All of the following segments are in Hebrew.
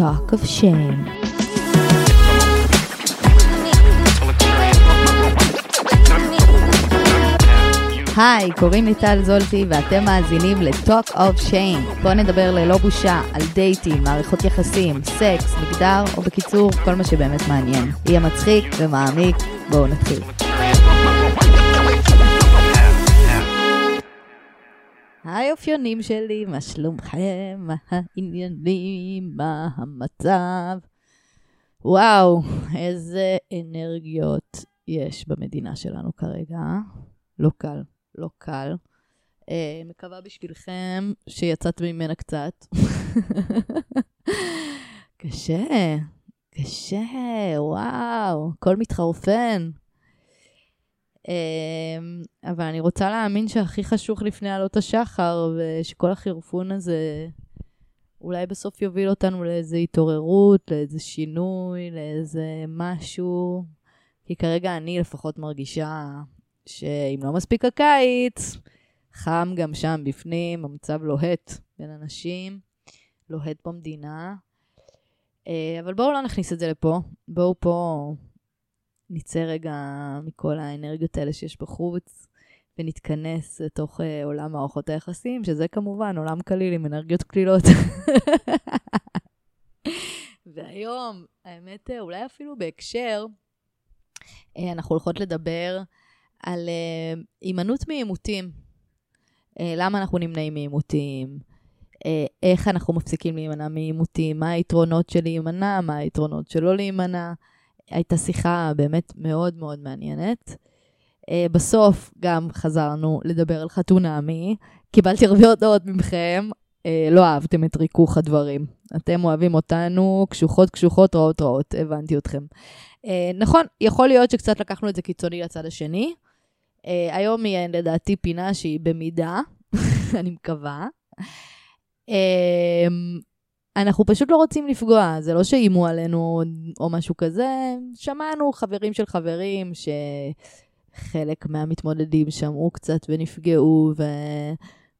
Talk of Shame. היי, קוראים לי טל זולטי ואתם מאזינים ל-Talk of Shame. בואו נדבר ללא בושה על דייטים, מערכות יחסים, סקס, מגדר, או בקיצור, כל מה שבאמת מעניין. יהיה מצחיק ומעמיק, בואו נתחיל. היי אופיונים שלי, מה שלומכם? מה העניינים? מה המצב? וואו, איזה אנרגיות יש במדינה שלנו כרגע. לא קל, לא קל. אה, מקווה בשבילכם שיצאת ממנה קצת. קשה, קשה, וואו, הכל מתחרפן. אמ, אבל אני רוצה להאמין שהכי חשוך לפני עלות השחר, ושכל החירפון הזה אולי בסוף יוביל אותנו לאיזו התעוררות, לאיזה שינוי, לאיזה משהו. כי כרגע אני לפחות מרגישה שאם לא מספיק הקיץ, חם גם שם בפנים, המצב לוהט בין אנשים, לוהט במדינה. אה, אבל בואו לא נכניס את זה לפה. בואו פה נצא רגע מכל האנרגיות האלה שיש בחוץ, ונתכנס לתוך uh, עולם מערכות היחסים, שזה כמובן עולם קליל עם אנרגיות קלילות. והיום, האמת, אה, אולי אפילו בהקשר, uh, אנחנו הולכות לדבר על הימנעות uh, מעימותים. Uh, למה אנחנו נמנעים מעימותים? Uh, איך אנחנו מפסיקים להימנע מעימותים? מה היתרונות של להימנע? מה היתרונות של לא להימנע? הייתה שיחה באמת מאוד מאוד מעניינת. Uh, בסוף גם חזרנו לדבר על חתונמי. קיבלתי הרבה הודעות מכם, uh, לא אהבתם את ריכוך הדברים. אתם אוהבים אותנו קשוחות קשוחות, רעות רעות, הבנתי אתכם. Uh, נכון, יכול להיות שקצת לקחנו את זה קיצוני לצד השני. היום יהיה לדעתי פינה שהיא במידה, אני מקווה. אנחנו פשוט לא רוצים לפגוע, זה לא שאיימו עלינו או משהו כזה. שמענו חברים של חברים שחלק מהמתמודדים שמעו קצת ונפגעו,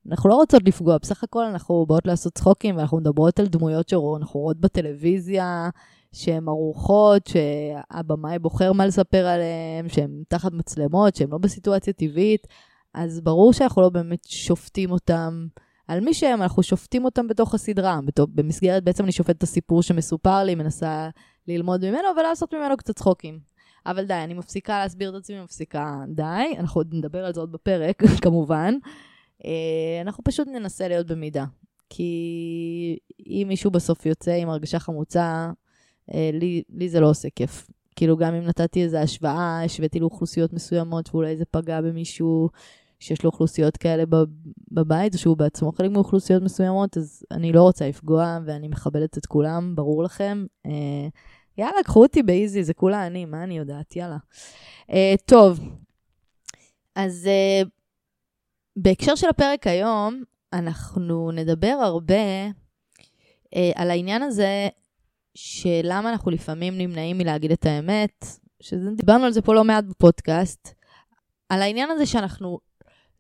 ואנחנו לא רוצות לפגוע. בסך הכל אנחנו באות לעשות צחוקים ואנחנו מדברות על דמויות שאנחנו רואות בטלוויזיה, שהן ערוכות, שהבמאי בוחר מה לספר עליהן, שהן תחת מצלמות, שהן לא בסיטואציה טבעית. אז ברור שאנחנו לא באמת שופטים אותם. על מי שהם, אנחנו שופטים אותם בתוך הסדרה. במסגרת, בעצם אני שופטת את הסיפור שמסופר לי, מנסה ללמוד ממנו ולעשות ממנו קצת צחוקים. אבל די, אני מפסיקה להסביר את עצמי, מפסיקה די. אנחנו עוד נדבר על זה עוד בפרק, כמובן. אה, אנחנו פשוט ננסה להיות במידה. כי אם מישהו בסוף יוצא עם הרגשה חמוצה, אה, לי, לי זה לא עושה כיף. כאילו, גם אם נתתי איזו השוואה, השוויתי לאוכלוסיות מסוימות, ואולי זה פגע במישהו שיש לו אוכלוסיות כאלה בבית, שהוא בעצמו חלק מאוכלוסיות מסוימות, אז אני לא רוצה לפגוע, ואני מכבדת את כולם, ברור לכם. אה, יאללה, קחו אותי באיזי, זה כולה אני, מה אני יודעת? יאללה. אה, טוב, אז אה, בהקשר של הפרק היום, אנחנו נדבר הרבה אה, על העניין הזה שלמה אנחנו לפעמים נמנעים מלהגיד את האמת, שדיברנו על זה פה לא מעט בפודקאסט, על העניין הזה שאנחנו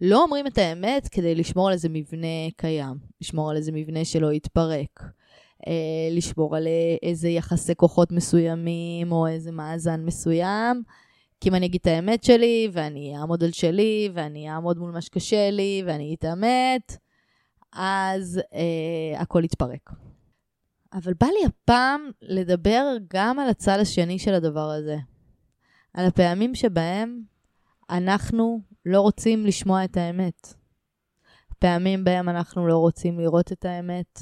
לא אומרים את האמת כדי לשמור על איזה מבנה קיים, לשמור על איזה מבנה שלא יתפרק, אה, לשמור על איזה יחסי כוחות מסוימים או איזה מאזן מסוים. כי אם אני אגיד את האמת שלי, ואני אעמוד על שלי, ואני אעמוד מול מה שקשה לי, ואני אתאמת, אז אה, הכל יתפרק. אבל בא לי הפעם לדבר גם על הצד השני של הדבר הזה. על הפעמים שבהם אנחנו לא רוצים לשמוע את האמת. פעמים בהם אנחנו לא רוצים לראות את האמת.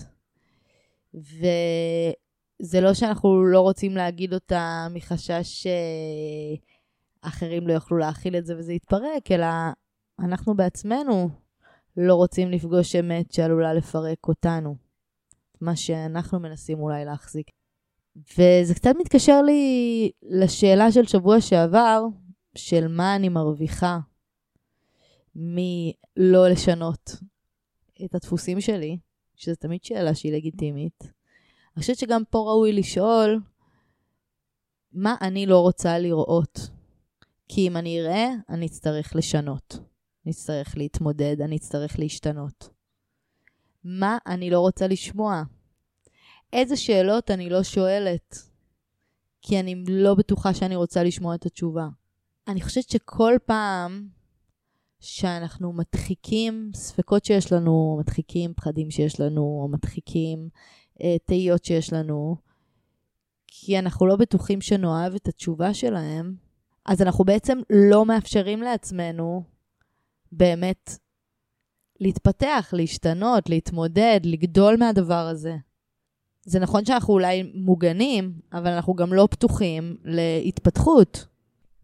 וזה לא שאנחנו לא רוצים להגיד אותה מחשש שאחרים לא יוכלו להכיל את זה וזה יתפרק, אלא אנחנו בעצמנו לא רוצים לפגוש אמת שעלולה לפרק אותנו. מה שאנחנו מנסים אולי להחזיק. וזה קצת מתקשר לי לשאלה של שבוע שעבר, של מה אני מרוויחה מלא לשנות את הדפוסים שלי, שזו תמיד שאלה שהיא לגיטימית. אני חושבת שגם פה ראוי לשאול מה אני לא רוצה לראות. כי אם אני אראה, אני אצטרך לשנות. אני אצטרך להתמודד, אני אצטרך להשתנות. מה אני לא רוצה לשמוע? איזה שאלות אני לא שואלת, כי אני לא בטוחה שאני רוצה לשמוע את התשובה. אני חושבת שכל פעם שאנחנו מדחיקים ספקות שיש לנו, מדחיקים פחדים שיש לנו, או מדחיקים אה, תהיות שיש לנו, כי אנחנו לא בטוחים שנאהב את התשובה שלהם, אז אנחנו בעצם לא מאפשרים לעצמנו באמת להתפתח, להשתנות, להתמודד, לגדול מהדבר הזה. זה נכון שאנחנו אולי מוגנים, אבל אנחנו גם לא פתוחים להתפתחות.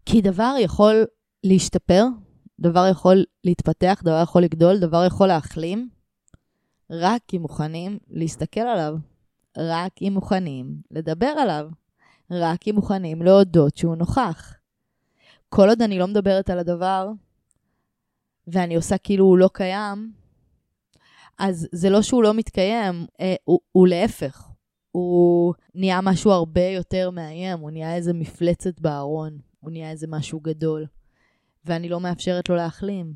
כי דבר יכול להשתפר, דבר יכול להתפתח, דבר יכול לגדול, דבר יכול להחלים, רק אם מוכנים להסתכל עליו, רק אם מוכנים לדבר עליו, רק אם מוכנים להודות שהוא נוכח. כל עוד אני לא מדברת על הדבר, ואני עושה כאילו הוא לא קיים, אז זה לא שהוא לא מתקיים, אה, הוא, הוא להפך. הוא נהיה משהו הרבה יותר מאיים, הוא נהיה איזה מפלצת בארון, הוא נהיה איזה משהו גדול. ואני לא מאפשרת לו להחלים.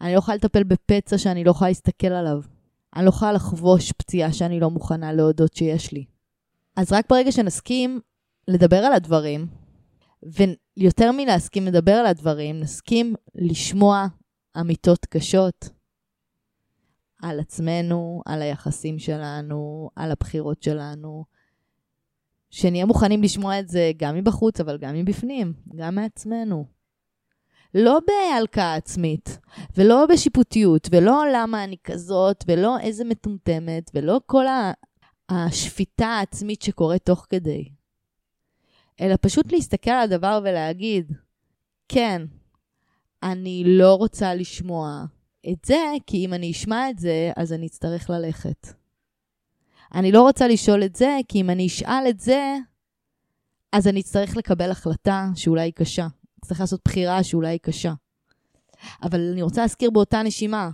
אני לא יכולה לטפל בפצע שאני לא יכולה להסתכל עליו. אני לא יכולה לחבוש פציעה שאני לא מוכנה להודות שיש לי. אז רק ברגע שנסכים לדבר על הדברים, ויותר מלהסכים לדבר על הדברים, נסכים לשמוע אמיתות קשות על עצמנו, על היחסים שלנו, על הבחירות שלנו, שנהיה מוכנים לשמוע את זה גם מבחוץ, אבל גם מבפנים, גם מעצמנו. לא בהלקאה עצמית, ולא בשיפוטיות, ולא למה אני כזאת, ולא איזה מטומטמת, ולא כל השפיטה העצמית שקורית תוך כדי. אלא פשוט להסתכל על הדבר ולהגיד, כן, אני לא רוצה לשמוע את זה, כי אם אני אשמע את זה, אז אני אצטרך ללכת. אני לא רוצה לשאול את זה, כי אם אני אשאל את זה, אז אני אצטרך לקבל החלטה שאולי היא קשה. צריך לעשות בחירה שאולי היא קשה. אבל אני רוצה להזכיר באותה נשימה,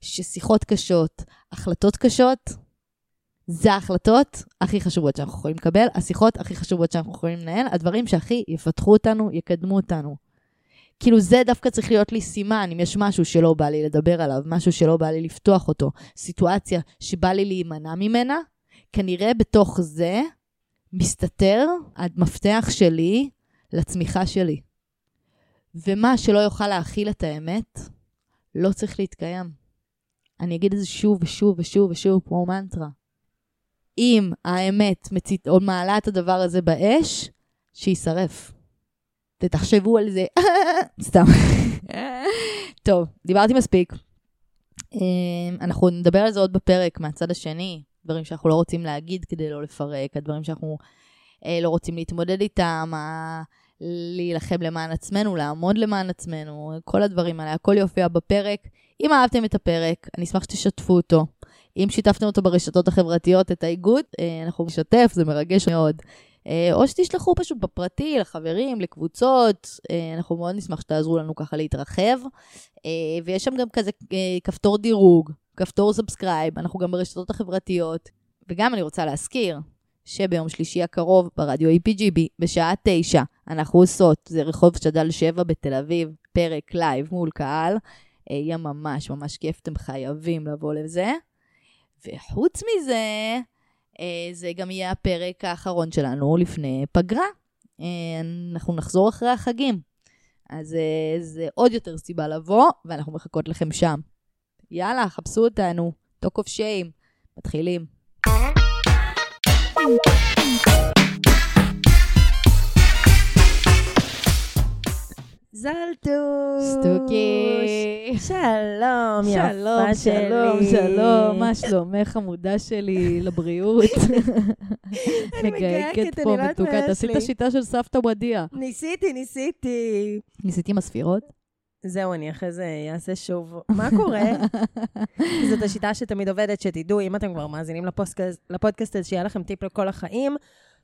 ששיחות קשות, החלטות קשות, זה ההחלטות הכי חשובות שאנחנו יכולים לקבל, השיחות הכי חשובות שאנחנו יכולים לנהל, הדברים שהכי יפתחו אותנו, יקדמו אותנו. כאילו זה דווקא צריך להיות לי סימן, אם יש משהו שלא בא לי לדבר עליו, משהו שלא בא לי לפתוח אותו, סיטואציה שבא לי להימנע ממנה, כנראה בתוך זה מסתתר המפתח שלי לצמיחה שלי. ומה שלא יוכל להכיל את האמת, לא צריך להתקיים. אני אגיד את זה שוב ושוב ושוב ושוב כמו מנטרה. אם האמת מצית, או מעלה את הדבר הזה באש, שיישרף. ותחשבו על זה. סתם. טוב, דיברתי מספיק. אמ, אנחנו נדבר על זה עוד בפרק מהצד השני, דברים שאנחנו לא רוצים להגיד כדי לא לפרק, הדברים שאנחנו אה, לא רוצים להתמודד איתם, להילחם למען עצמנו, לעמוד למען עצמנו, כל הדברים האלה, הכל יופיע בפרק. אם אהבתם את הפרק, אני אשמח שתשתפו אותו. אם שיתפתם אותו ברשתות החברתיות, את האיגוד, אה, אנחנו נשתף, זה מרגש מאוד. אה, או שתשלחו פשוט בפרטי, לחברים, לקבוצות, אה, אנחנו מאוד נשמח שתעזרו לנו ככה להתרחב. ויש שם גם כזה כפתור דירוג, כפתור subscribe, אנחנו גם ברשתות החברתיות. וגם אני רוצה להזכיר, שביום שלישי הקרוב ברדיו EPGB בשעה תשע אנחנו עושות, זה רחוב שד"ל 7 בתל אביב, פרק לייב מול קהל. יהיה ממש ממש כיף, אתם חייבים לבוא לזה. וחוץ מזה, אה, זה גם יהיה הפרק האחרון שלנו לפני פגרה. אה, אנחנו נחזור אחרי החגים. אז אה, זה עוד יותר סיבה לבוא, ואנחנו מחכות לכם שם. יאללה, חפשו אותנו, of shame. מתחילים. זלטוש. סטוקי. שלום, יפה שלי. שלום, שלום, מה שלומך חמודה שלי לבריאות? אני מגייקת, אני יודעת מה יש לי. תעשי את השיטה של סבתא ודיה. ניסיתי, ניסיתי. ניסיתי עם הספירות? זהו, אני אחרי זה אעשה שוב. מה קורה? זאת השיטה שתמיד עובדת, שתדעו, אם אתם כבר מאזינים לפודקאסט הזה, שיהיה לכם טיפ לכל החיים.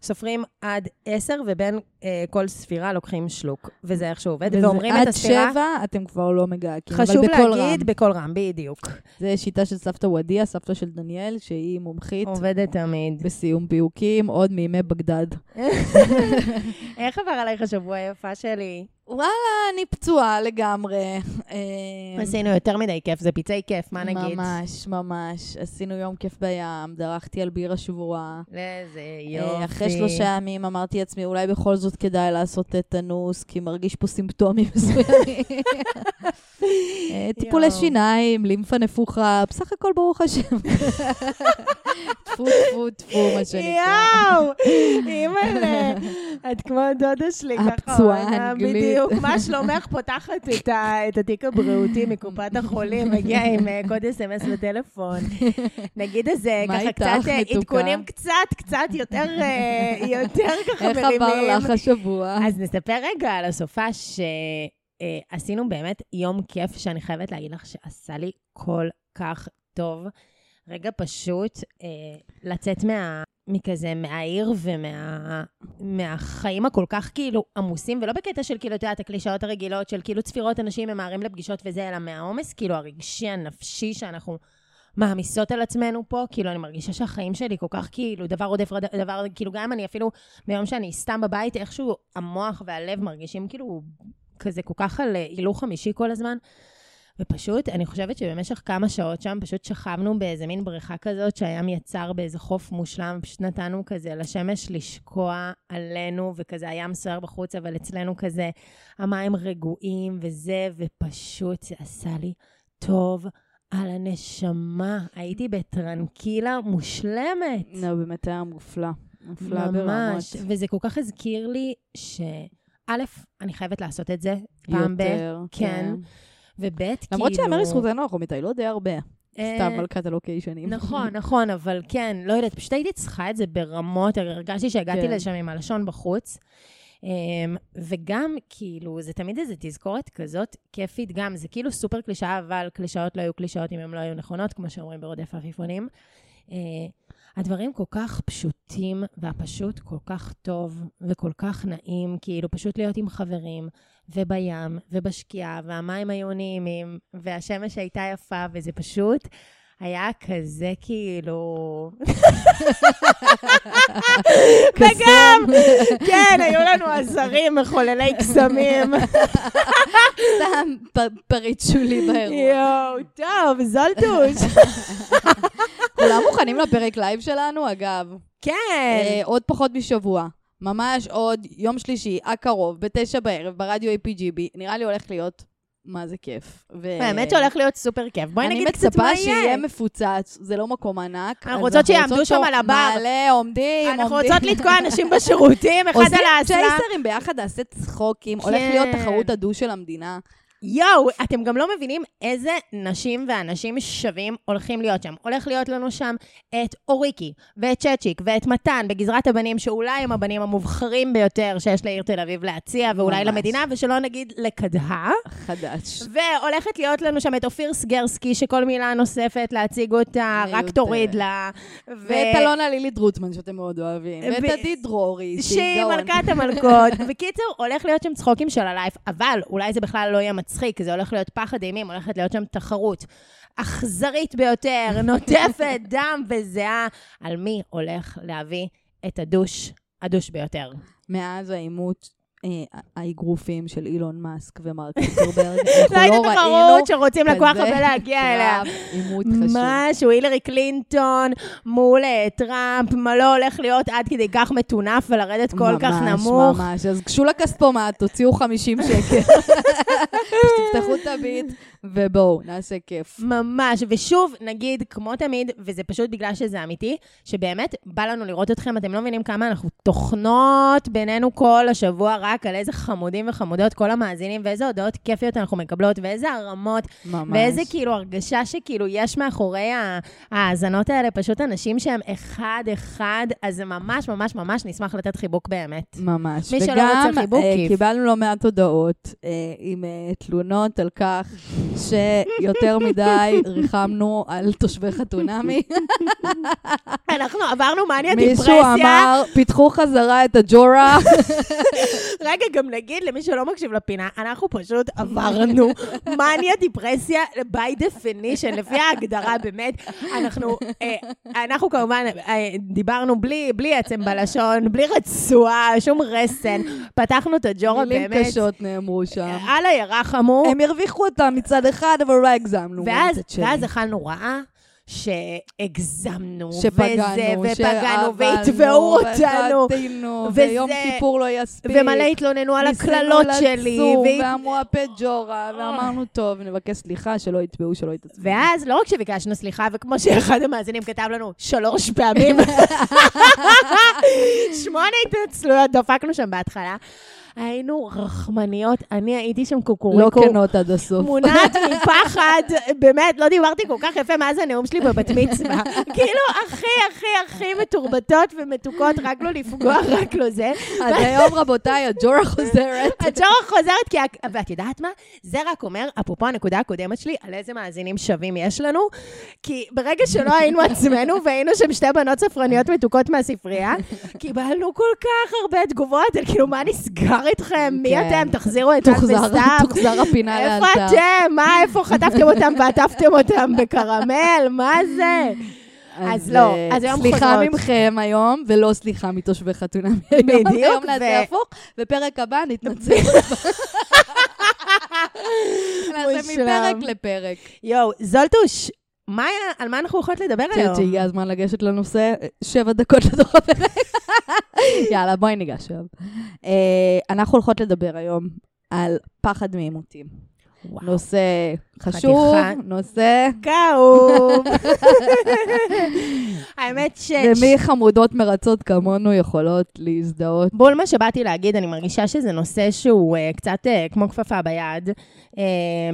סופרים עד עשר, ובין אה, כל ספירה לוקחים שלוק. וזה איך שהוא עובד, ואומרים את הספירה... עד שבע אתם כבר לא מגעקים, אבל בקול רם. חשוב להגיד בקול רם, בדיוק. זה שיטה של סבתא ודיה, סבתא של דניאל, שהיא מומחית. עובדת תמיד. בסיום פיוקים, עוד מימי בגדד. איך עבר עלייך השבוע היפה שלי? וואלה, אני פצועה לגמרי. אה, עשינו יותר מדי כיף, זה פצעי כיף, מה נגיד? ממש, ממש. עשינו יום כיף בים, דרכתי על בירה שבורה. איזה אה, יופי. אחרי שלושה ימים אמרתי לעצמי, אולי בכל זאת כדאי לעשות טטנוס, כי מרגיש פה סימפטומים מסוימים. אה, טיפולי. שיניים, לימפה נפוחה, בסך הכל ברוך השם. טפו, טפו, טפו, מה שנקרא. יואו, אימא'לה, את כמו דודה שלי, ככה. הפצועה האנגלית. בדיוק, מה שלומך? פותחת את ה- את התיק הבריאותי מקופת החולים, מגיעה עם אה, קוד אס.אם.אס בטלפון. נגיד איזה, ככה קצת אה? עדכונים קצת, קצת יותר, אה, יותר ככה איך מרימים. עבר לך השבוע? אז נספר רגע על הסופה שעשינו באמת יום כיף, שאני חייבת להגיד לך שעשה לי כל כך טוב. רגע פשוט אה, לצאת מה... מכזה, מהעיר ומה... מהחיים הכל כך כאילו עמוסים, ולא בקטע של כאילו, את יודעת, הקלישאות הרגילות של כאילו צפירות אנשים ממהרים לפגישות וזה, אלא מהעומס כאילו הרגשי, הנפשי שאנחנו מעמיסות על עצמנו פה, כאילו אני מרגישה שהחיים שלי כל כך כאילו דבר עודף דבר, כאילו גם אני אפילו ביום שאני סתם בבית, איכשהו המוח והלב מרגישים כאילו כזה כל כך על הילוך חמישי כל הזמן. ופשוט, אני חושבת שבמשך כמה שעות שם פשוט שכבנו באיזה מין בריכה כזאת שהים יצר באיזה חוף מושלם, ופשוט נתנו כזה לשמש לשקוע עלינו, וכזה הים סוער בחוץ, אבל אצלנו כזה המים רגועים וזה, ופשוט זה עשה לי טוב על הנשמה. הייתי בטרנקילה מושלמת. לא, באמת היה מופלא. מופלא ברמות. ממש, וזה כל כך הזכיר לי ש... א', אני חייבת לעשות את זה פעם ב... יותר, כן. וב', כאילו... למרות שיאמר לזכותנו, אנחנו מטיילות די הרבה. אה, סתם מלכת הלוקיישנים. נכון, נכון, אבל כן, לא יודעת, פשוט הייתי צריכה את זה ברמות, הרגשתי שהגעתי כן. לשם עם הלשון בחוץ. אמ, וגם, כאילו, זה תמיד איזו תזכורת כזאת כיפית, גם, זה כאילו סופר קלישאה, אבל קלישאות לא היו קלישאות אם הן לא היו נכונות, כמו שאומרים ברודף עפיפונים. אה, הדברים כל כך פשוטים, והפשוט כל כך טוב וכל כך נעים, כאילו פשוט להיות עם חברים, ובים, ובשקיעה, והמים היו נעימים, והשמש הייתה יפה, וזה פשוט היה כזה כאילו... וגם, כן, היו לנו עזרים מחוללי קסמים. סתם פריט שולי באירוע. יואו, טוב, זולטוש. כולם מוכנים לפרק לייב שלנו, אגב. כן. אה, עוד פחות משבוע. ממש עוד יום שלישי, הקרוב, בתשע בערב, ברדיו APGB. נראה לי הולך להיות, מה זה כיף. ו- האמת שהולך להיות סופר כיף. בואי נגיד קצת מה אני מצפה שיהיה יהיה. מפוצץ, זה לא מקום ענק. אנחנו רוצות שיעמדו שם על הבר. מלא, עומדים, אנחנו עומדים. רוצות לתקוע אנשים בשירותים, אחד עושים על האסלה. צ'ייסרים ביחד, נעשה צחוקים. הולך להיות כן. תחרות הדו של המדינה. יואו, אתם גם לא מבינים איזה נשים ואנשים שווים הולכים להיות שם. הולך להיות לנו שם את אוריקי, ואת צ'צ'יק, ואת מתן בגזרת הבנים, שאולי הם הבנים המובחרים ביותר שיש לעיר תל אביב להציע, ואולי ממש. למדינה, ושלא נגיד לקדהה. חדש. והולכת להיות לנו שם את אופיר סגרסקי, שכל מילה נוספת להציג אותה, רק. תוריד לה. ו- ואת אלונה לילי דרוטמן, שאתם מאוד אוהבים. ואת ו- עדי דרורי, שהיא. מלכת המלכות. בקיצור, הולך להיות שם צחוקים של הלייף, אבל אולי זה בכלל לא יהיה מצחיק, זה הולך להיות פחד אימים, הולכת להיות שם תחרות אכזרית ביותר, נוטפת דם וזיעה, על מי הולך להביא את הדוש, הדוש ביותר. מאז העימות, האגרופים של אילון מאסק ומרק צוקרברג, אנחנו לא הייתה לא ראינו תחרות שרוצים כזה הרבה להגיע אליה. קרב עימות חשוב. משהו, הילרי קלינטון מול אה, טראמפ, מה לא הולך להיות עד כדי כך מטונף ולרדת כל כך נמוך. ממש, ממש. אז גשו לכספומט, תוציאו 50 שקל. תפתחו את הביט, ובואו, נעשה כיף. ממש, ושוב, נגיד, כמו תמיד, וזה פשוט בגלל שזה אמיתי, שבאמת בא לנו לראות אתכם, אתם לא מבינים כמה אנחנו תוכנות בינינו כל השבוע רק על איזה חמודים וחמודות, כל המאזינים, ואיזה הודעות כיפיות אנחנו מקבלות, ואיזה הרמות, ממש. ואיזה כאילו הרגשה שכאילו יש מאחורי ההאזנות האלה פשוט אנשים שהם אחד-אחד, אז זה ממש ממש ממש נשמח לתת חיבוק באמת. ממש. מי שלא וגם רוצה חיבוק, אה, כיף. קיבלנו לא מעט הודעות אה, עם אה, תלונות על כך שיותר מדי ריחמנו על תושבי חתונמי. אנחנו עברנו מניה מישהו דיפרסיה, אמר, פיתחו חזרה את הג'ורה. רגע גם נגיד למי שלא מקשיב לפינה, אנחנו פשוט עברנו מניה דיפרסיה by definition, לפי ההגדרה, באמת. אנחנו, אה, אנחנו כמובן אה, דיברנו בלי, בלי עצם בלשון, בלי רצועה, שום רסן. פתחנו את הג'ורה באמת. מילים קשות נאמרו שם. אללה ירחמו. הם הרוויחו אותה מצד אחד, אבל אולי הגזמנו. ואז. ואז אכלנו רעה. שהגזמנו, שפגענו, וזה, ופגענו, והתבעו אותנו, וזה- ויום כיפור לא יספיק. ומלא התלוננו על הקללות שלי, ואמרו הפג'ורה, ואמרנו, טוב, נבקש סליחה, שלא יתבעו, שלא יתעצבנו. ואז לא רק שביקשנו סליחה, וכמו שאחד המאזינים כתב לנו שלוש פעמים, שמונה התנצלויות דפקנו שם בהתחלה, היינו רחמניות, אני הייתי שם לא קוקוריקו. כנות עד הסוף. מונעת מפחד, באמת, לא דיברתי כל כך יפה מאז הנאום שלי בבת מצווה. כאילו, הכי, הכי, הכי מתורבתות ומתוקות, רק לא לפגוע, רק לא זה. אז היום, רבותיי, הג'ורה חוזרת. הג'ורה חוזרת, כי... ואת יודעת מה? זה רק אומר, אפרופו הנקודה הקודמת שלי, על איזה מאזינים שווים יש לנו. כי ברגע שלא היינו עצמנו, והיינו שם שתי בנות ספרניות מתוקות מהספרייה, קיבלנו כל כך הרבה תגובות, על כאילו, מה נסגר איתכם? מי כן. אתם? תחזירו את טל וסתיו. תוחזר הפינה איפה לאלתר. אתם? מה, איפה חטפתם אותם ועטפתם אותם בקרמל? מה זה? אז לא, אה, אז היום סליחה חוזרות. מכם היום, ולא סליחה מתושבי חתונה. בדיוק, היום נעשה הפוך, בפרק הבא נתנצל. נעשה. מפרק לפרק. יואו, זולטוש, מה על מה אנחנו הולכות לדבר היום? שהגיע הזמן לגשת לנושא, שבע דקות לתוך הפרק. יאללה, בואי ניגש אליו. אה, אנחנו הולכות לדבר היום על פחד מעימותים. וואו. נושא חשוב, חתיכה. נושא... כאוב. האמת ש... ומי חמודות מרצות כמונו יכולות להזדהות. בול מה שבאתי להגיד, אני מרגישה שזה נושא שהוא uh, קצת uh, כמו כפפה ביד.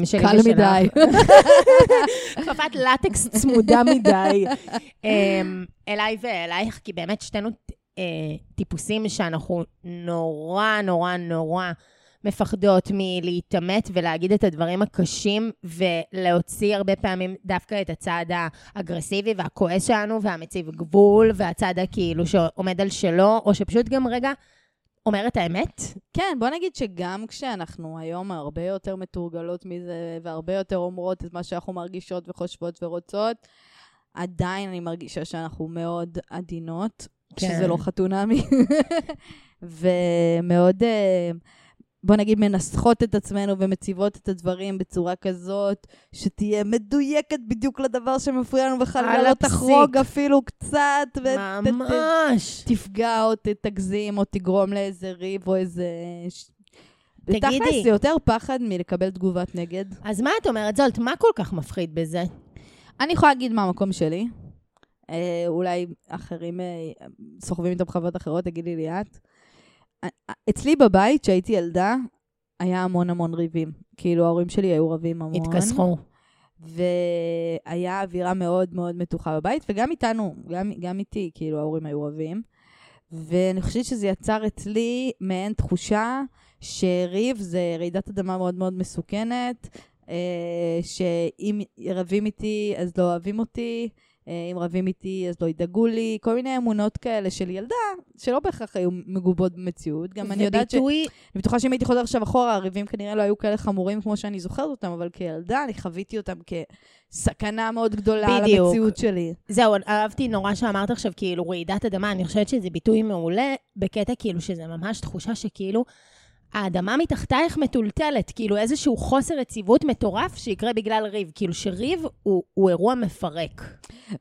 שלי קל ושלך. מדי. כפפת לטקס צמודה מדי. um, אליי ואלייך, כי באמת שתינו uh, טיפוסים שאנחנו נורא, נורא, נורא מפחדות מלהתעמת ולהגיד את הדברים הקשים, ולהוציא הרבה פעמים דווקא את הצד האגרסיבי והכועס שלנו, והמציב גבול, והצד הכאילו שעומד על שלו, או שפשוט גם רגע אומר את האמת. כן, בוא נגיד שגם כשאנחנו היום הרבה יותר מתורגלות מזה, והרבה יותר אומרות את מה שאנחנו מרגישות וחושבות ורוצות, עדיין אני מרגישה שאנחנו מאוד עדינות, כן. שזה לא חתונמי, ומאוד, אה, בוא נגיד, מנסחות את עצמנו ומציבות את הדברים בצורה כזאת, שתהיה מדויקת בדיוק לדבר שמפריע לנו, על וחלילה לא הפסיק. תחרוג אפילו קצת, ות- ת- ממש. תפגע או ת- תגזים או תגרום לאיזה ריב או איזה... ש- תגידי. בתכלס זה יותר פחד מלקבל תגובת נגד. אז מה את אומרת, זולט? מה כל כך מפחיד בזה? אני יכולה להגיד מה המקום שלי. אה, אולי אחרים אה, סוחבים איתם חוויות אחרות, תגידי לי את. אצלי בבית, כשהייתי ילדה, היה המון המון ריבים. כאילו, ההורים שלי היו רבים המון. התכסחו. והיה אווירה מאוד מאוד מתוחה בבית, וגם איתנו, גם, גם איתי, כאילו, ההורים היו רבים. ואני חושבת שזה יצר אצלי מעין תחושה שריב זה רעידת אדמה מאוד מאוד מסוכנת, אה, שאם רבים איתי אז לא אוהבים אותי, אם רבים איתי אז לא ידאגו לי, כל מיני אמונות כאלה של ילדה, שלא בהכרח היו מגובות במציאות. גם אני יודעת ש... אני בטוחה שאם הייתי חוזרת עכשיו אחורה, הריבים כנראה לא היו כאלה חמורים כמו שאני זוכרת אותם, אבל כילדה אני חוויתי אותם כסכנה מאוד גדולה בדיוק. למציאות שלי. זהו, אהבתי נורא שאמרת עכשיו, כאילו, רעידת אדמה, אני חושבת שזה ביטוי מעולה, בקטע כאילו שזה ממש תחושה שכאילו, האדמה מתחתייך מטולטלת, כאילו איזשהו חוסר יציבות מטורף שיקרה בגלל ריב. כאילו שריב הוא, הוא אירוע מפרק.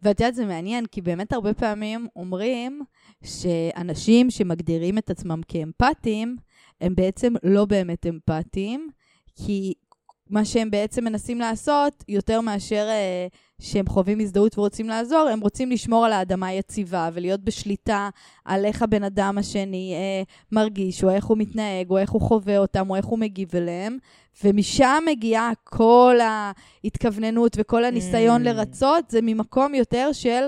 ואת יודעת, זה מעניין, כי באמת הרבה פעמים אומרים שאנשים שמגדירים את עצמם כאמפתיים, הם בעצם לא באמת אמפתיים, כי מה שהם בעצם מנסים לעשות, יותר מאשר אה, שהם חווים הזדהות ורוצים לעזור, הם רוצים לשמור על האדמה יציבה ולהיות בשליטה על איך הבן אדם השני אה, מרגיש, או איך הוא מתנהג, או איך הוא חווה אותם, או איך הוא מגיב אליהם, ומשם מגיעה כל ההתכווננות וכל הניסיון Mm. לרצות, זה ממקום יותר של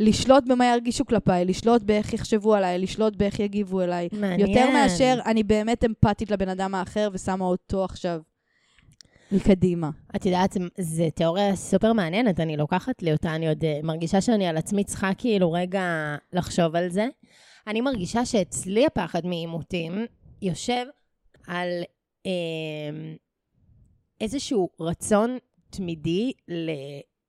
לשלוט במה ירגישו כלפיי, לשלוט באיך יחשבו עליי, לשלוט באיך יגיבו אליי. מעניין. יותר מאשר אני באמת אמפתית לבן אדם האחר ושמה אותו עכשיו מקדימה. את יודעת, זו תיאוריה סופר מעניינת, אני לוקחת לי אותה, אני עוד אה, מרגישה שאני על עצמי צריכה כאילו רגע לחשוב על זה. אני מרגישה שאצלי הפחד מעימותים יושב על אה, איזשהו רצון תמידי ל...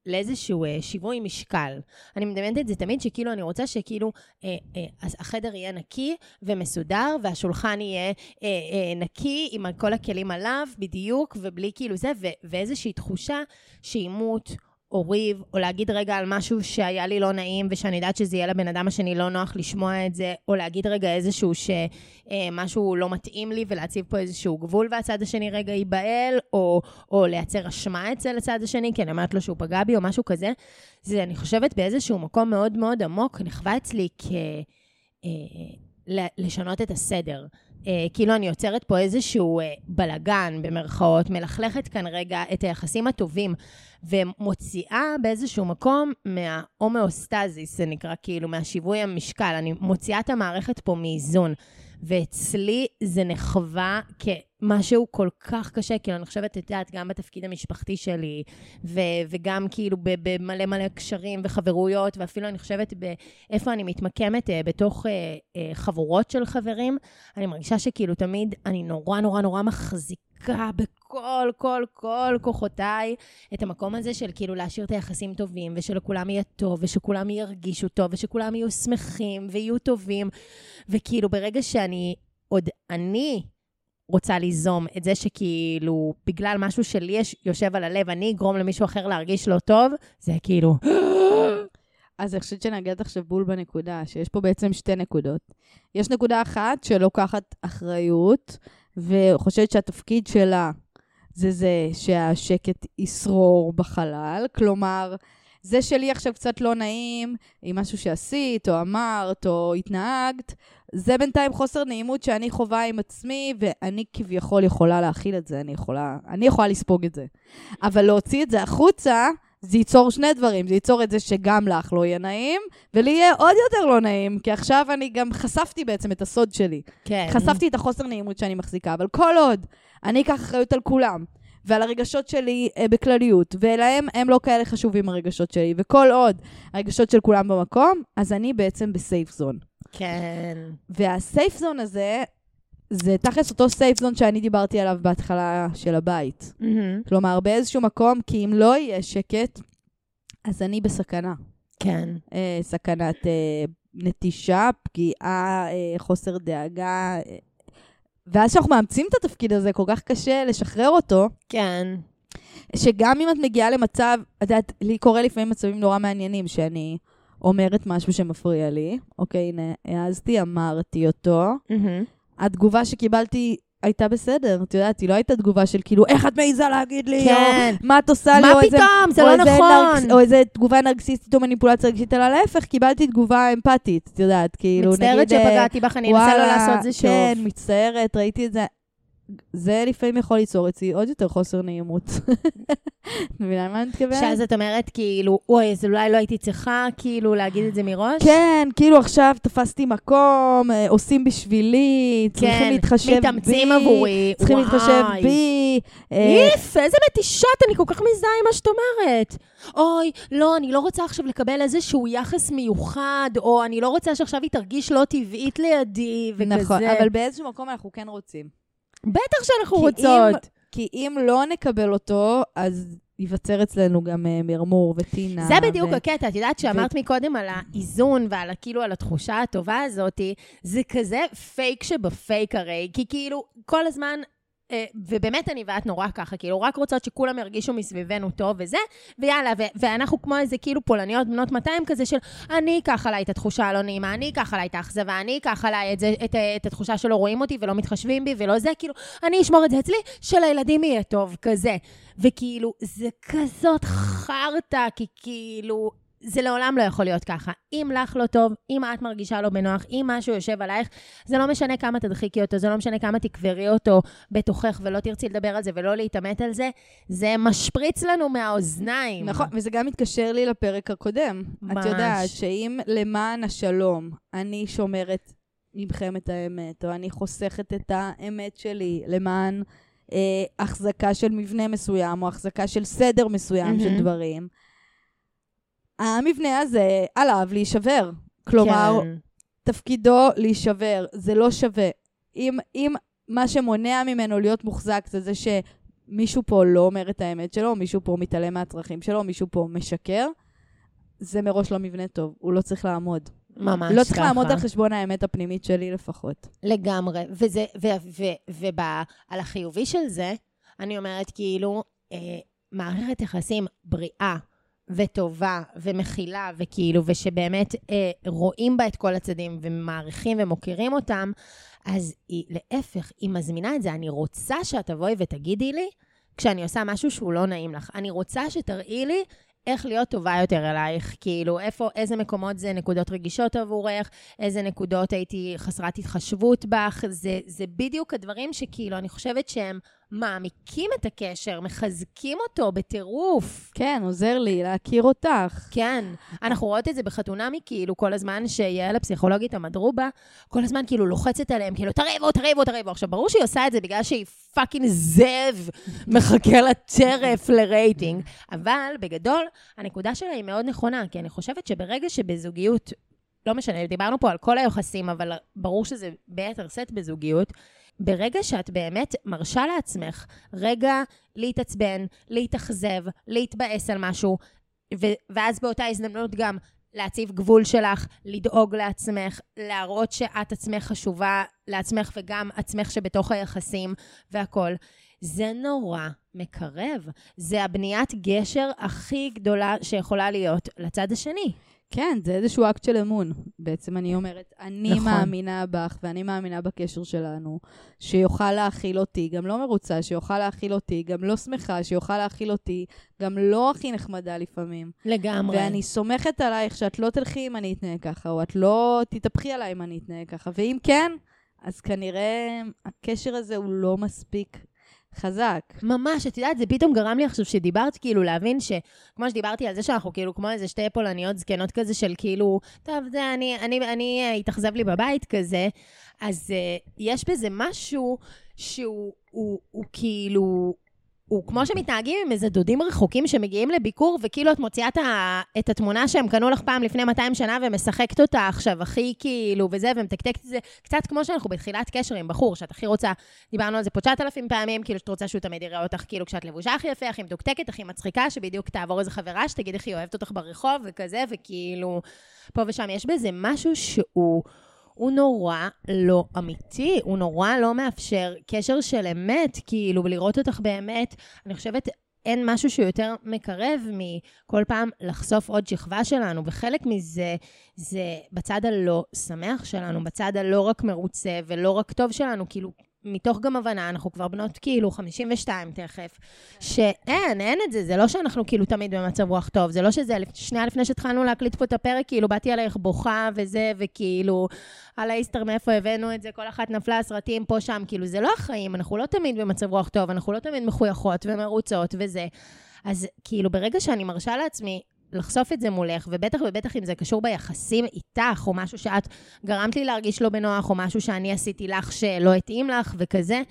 לאיזשהו אה, שיווי משקל. אני מדמיינת את זה תמיד, שכאילו אני רוצה שכאילו אה, אה, החדר יהיה נקי ומסודר, והשולחן יהיה אה, אה, נקי עם כל הכלים עליו בדיוק, ובלי כאילו זה, ו- ואיזושהי תחושה שעימות או ריב, או להגיד רגע על משהו שהיה לי לא נעים, ושאני יודעת שזה יהיה לבן אדם השני לא נוח לשמוע את זה, או להגיד רגע איזשהו שמשהו לא מתאים לי, ולהציב פה איזשהו גבול והצד השני רגע ייבהל, או, או לייצר אשמה אצל הצד השני, כי אני אומרת לו שהוא פגע בי, או משהו כזה. זה, אני חושבת, באיזשהו מקום מאוד מאוד עמוק, נחווה אצלי כ... אה, לשנות את הסדר. אה, כאילו אני יוצרת פה איזשהו אה, בלגן, במרכאות, מלכלכת כאן רגע את היחסים הטובים, ומוציאה באיזשהו מקום מההומאוסטזיס, זה נקרא, כאילו, מהשיווי המשקל. אני מוציאה את המערכת פה מאיזון. ואצלי זה נחווה כמשהו כל כך קשה, כאילו, אני חושבת, את יודעת, גם בתפקיד המשפחתי שלי, ו- וגם כאילו במלא מלא קשרים וחברויות, ואפילו אני חושבת באיפה אני מתמקמת אה, בתוך אה, אה, חבורות של חברים, אני מרגישה שכאילו תמיד אני נורא נורא נורא מחזיקה בכל, כל, כל כוחותיי את המקום הזה של כאילו להשאיר את היחסים טובים, ושלכולם יהיה טוב, ושכולם ירגישו טוב, ושכולם יהיו שמחים ויהיו טובים. וכאילו, ברגע שאני, עוד אני רוצה ליזום את זה שכאילו, בגלל משהו שלי יש, יושב על הלב, אני אגרום למישהו אחר להרגיש לא טוב, זה כאילו... אז אני חושבת שנגעת עכשיו בול בנקודה, שיש פה בעצם שתי נקודות. יש נקודה אחת שלוקחת אחריות, וחושבת שהתפקיד שלה זה זה שהשקט ישרור בחלל. כלומר, זה שלי עכשיו קצת לא נעים עם משהו שעשית, או אמרת, או התנהגת, זה בינתיים חוסר נעימות שאני חווה עם עצמי, ואני כביכול יכולה להכיל את זה, אני יכולה, אני יכולה לספוג את זה. אבל להוציא את זה החוצה, זה ייצור שני דברים. זה ייצור את זה שגם לך לא יהיה נעים, ולי יהיה עוד יותר לא נעים, כי עכשיו אני גם חשפתי בעצם את הסוד שלי. כן. חשפתי את החוסר נעימות שאני מחזיקה, אבל כל עוד אני אקח אחריות על כולם, ועל הרגשות שלי אה, בכלליות, ולהם הם לא כאלה חשובים הרגשות שלי, וכל עוד הרגשות של כולם במקום, אז אני בעצם בסייף זון. כן. והסייף זון הזה, זה תכלס אותו סייף זון שאני דיברתי עליו בהתחלה של הבית. Mm-hmm. כלומר, באיזשהו מקום, כי אם לא יהיה שקט, אז אני בסכנה. כן. אה, סכנת אה, נטישה, פגיעה, אה, חוסר דאגה. אה, ואז כשאנחנו מאמצים את התפקיד הזה, כל כך קשה לשחרר אותו. כן. שגם אם את מגיעה למצב, את יודעת, לי קורה לפעמים מצבים נורא מעניינים, שאני אומרת משהו שמפריע לי, אוקיי, הנה, העזתי, אמרתי אותו. Mm-hmm. התגובה שקיבלתי הייתה בסדר, את יודעת, היא לא הייתה תגובה של כאילו, איך את מעיזה להגיד לי? כן. או מה את עושה לי? מה או איזה- פתאום? זה או לא איזה נכון. נרקס- או איזה תגובה נרקסיסטית או מניפולציה רגשית, אלא להפך, קיבלתי תגובה אמפתית, את יודעת, כאילו, נגיד... מצטערת אה, שפגעתי בך, אני אנסה לא לעשות זה שוב. כן, מצטערת, ראיתי את זה. זה לפעמים יכול ליצור אצלי עוד יותר חוסר נעימות. את מבינה מה אני מתכוונת? שאז את אומרת, כאילו, אוי, אז אולי לא הייתי צריכה, כאילו, להגיד את זה מראש? כן, כאילו עכשיו תפסתי מקום, אה, עושים בשבילי, צריכים להתחשב בי. כן, מתאמצים עבורי. צריכים וואי. להתחשב בי. אה, איף, איזה מתישות, אני כל כך מזדהה עם מה שאת אומרת. אוי, לא, אני לא רוצה עכשיו לקבל איזשהו יחס מיוחד, או אני לא רוצה שעכשיו היא תרגיש לא טבעית לידי, וכזה. נכון, אבל באיזשהו מקום אנחנו כן רוצים. בטח שאנחנו כי רוצות. כי אם לא נקבל אותו, אז ייווצר אצלנו גם אה, מרמור וטינה. זה בדיוק ו- הקטע, את יודעת שאמרת מקודם על האיזון ועל כאילו על התחושה הטובה הזאת, זה כזה פייק שבפייק הרי, כי כאילו כל הזמן... אה, ובאמת אני ואת נורא ככה, כאילו, רק רוצות שכולם ירגישו מסביבנו טוב וזה, ויאללה, ו- ואנחנו כמו איזה כאילו פולניות בנות 200 כזה של אני אקח עליי את התחושה הלא נעימה, אני אקח עליי את האכזבה, אני אקח עליי את, זה, את, את התחושה שלא רואים אותי ולא מתחשבים בי ולא זה, כאילו, אני אשמור את זה אצלי, שלילדים יהיה טוב, כזה. וכאילו, זה כזאת חרטא, כי כאילו, זה לעולם לא יכול להיות ככה. אם לך לא טוב, אם את מרגישה לא בנוח, אם משהו יושב עלייך, זה לא משנה כמה תדחיקי אותו, זה לא משנה כמה תקברי אותו בתוכך ולא תרצי לדבר על זה ולא להתעמת על זה, זה משפריץ לנו מהאוזניים. נכון, וזה גם מתקשר לי לפרק הקודם. ממש. את יודעת שאם למען השלום אני שומרת מכם את האמת, או אני חוסכת את האמת שלי למען אה, החזקה של מבנה מסוים, או החזקה של סדר מסוים של מהמם. דברים, המבנה הזה עליו להישבר. כלומר, כן. תפקידו להישבר, זה לא שווה. אם, אם מה שמונע ממנו להיות מוחזק זה זה שמישהו פה לא אומר את האמת שלו, מישהו פה מתעלם מהצרכים שלו, מישהו פה משקר. זה מראש לא מבנה טוב, הוא לא צריך לעמוד. ממש לא צריך ככה. לעמוד על חשבון האמת הפנימית שלי לפחות. לגמרי. וזה, ו, ו, ועל החיובי של זה, אני אומרת כאילו, אה, מערכת יחסים בריאה וטובה ומכילה, וכאילו, ושבאמת אה, רואים בה את כל הצדדים ומעריכים ומוקירים אותם, אז היא, להפך, היא מזמינה את זה. אני רוצה שאת תבואי ותגידי לי, כשאני עושה משהו שהוא לא נעים לך. אני רוצה שתראי לי איך להיות טובה יותר אלייך, כאילו, איפה, איזה מקומות זה נקודות רגישות עבורך, איזה נקודות הייתי חסרת התחשבות בך, זה, זה בדיוק הדברים שכאילו, אני חושבת שהם מעמיקים את הקשר, מחזקים אותו בטירוף. כן, עוזר לי להכיר אותך. כן, אנחנו רואות את זה בחתונמי, כאילו, כל הזמן שיעל הפסיכולוגית המדרובה, כל הזמן כאילו לוחצת עליהם, כאילו, תריבו, תריבו, תריבו. עכשיו, ברור שהיא עושה את זה בגלל שהיא fucking זאב מחכה לטרף לרייטינג, אבל בגדול, הנקודה שלה היא מאוד נכונה, כי אני חושבת שברגע שבזוגיות, לא משנה, דיברנו פה על כל היוחסים, אבל ברור שזה ביתר שאת בזוגיות, ברגע שאת באמת מרשה לעצמך רגע להתעצבן, להתאכזב, להתבאס על משהו, ו- ואז באותה הזדמנות גם להציב גבול שלך, לדאוג לעצמך, להראות שאת עצמך חשובה לעצמך וגם עצמך שבתוך היחסים והכול. זה נורא מקרב. זה הבניית גשר הכי גדולה שיכולה להיות לצד השני. כן, זה איזשהו אקט של אמון. בעצם אני אומרת, אני נכון. מאמינה בך ואני מאמינה בקשר שלנו, שיוכל להכיל אותי, גם לא מרוצה, שיוכל להכיל אותי, גם לא שמחה, שיוכל להכיל אותי, גם לא הכי נחמדה לפעמים. לגמרי. ואני סומכת עלייך שאת לא תלכי אם אני אתנהג ככה, או את לא תתהפכי עליי אם אני אתנהג ככה. ואם כן, אז כנראה הקשר הזה הוא לא מספיק חזק. ממש, את יודעת, זה פתאום גרם לי עכשיו שדיברת, כאילו, להבין ש... כמו שדיברתי על זה שאנחנו כאילו כמו איזה שתי פולניות זקנות כזה של כאילו, טוב, זה אני, אני, אני, אה, התאכזב לי בבית כזה, אז uh, יש בזה משהו שהוא הוא, הוא כאילו... הוא כמו שמתנהגים עם איזה דודים רחוקים שמגיעים לביקור, וכאילו את מוציאה את, התמונה שהם קנו לך פעם לפני 200 שנה ומשחקת אותה עכשיו הכי כאילו וזה, ומתקתקת את זה, קצת כמו שאנחנו בתחילת קשר עם בחור, שאת הכי רוצה, דיברנו על זה פה 9,000 פעמים, כאילו שאת רוצה שהוא תמיד יראה אותך כאילו כשאת לבושה הכי יפה, הכי מתוקתקת, הכי מצחיקה, שבדיוק תעבור איזה חברה שתגיד איך היא אוהבת אותך ברחוב וכזה, וכאילו, פה ושם. יש בזה משהו שהוא... הוא נורא לא אמיתי, הוא נורא לא מאפשר קשר של אמת, כאילו, לראות אותך באמת. אני חושבת, אין משהו שיותר מקרב מכל פעם לחשוף עוד שכבה שלנו, וחלק מזה זה בצד הלא שמח שלנו, בצד הלא רק מרוצה ולא רק טוב שלנו, כאילו, מתוך גם הבנה, אנחנו כבר בנות כאילו 52 תכף, שאין, אין את זה, זה לא שאנחנו כאילו תמיד במצב רוח טוב, זה לא שזה, שנייה לפני שהתחלנו להקליט פה את הפרק, כאילו באתי עלייך בוכה וזה, וכאילו, על האיסטר מאיפה הבאנו את זה, כל אחת נפלה סרטים פה שם, כאילו זה לא החיים, אנחנו לא תמיד במצב רוח טוב, אנחנו לא תמיד מחויכות ומרוצות וזה. אז כאילו ברגע שאני מרשה לעצמי לחשוף את זה מולך, ובטח ובטח אם זה קשור ביחסים איתך, או משהו שאת גרמת לי להרגיש לא בנוח, או משהו שאני עשיתי לך שלא התאים לך וכזה,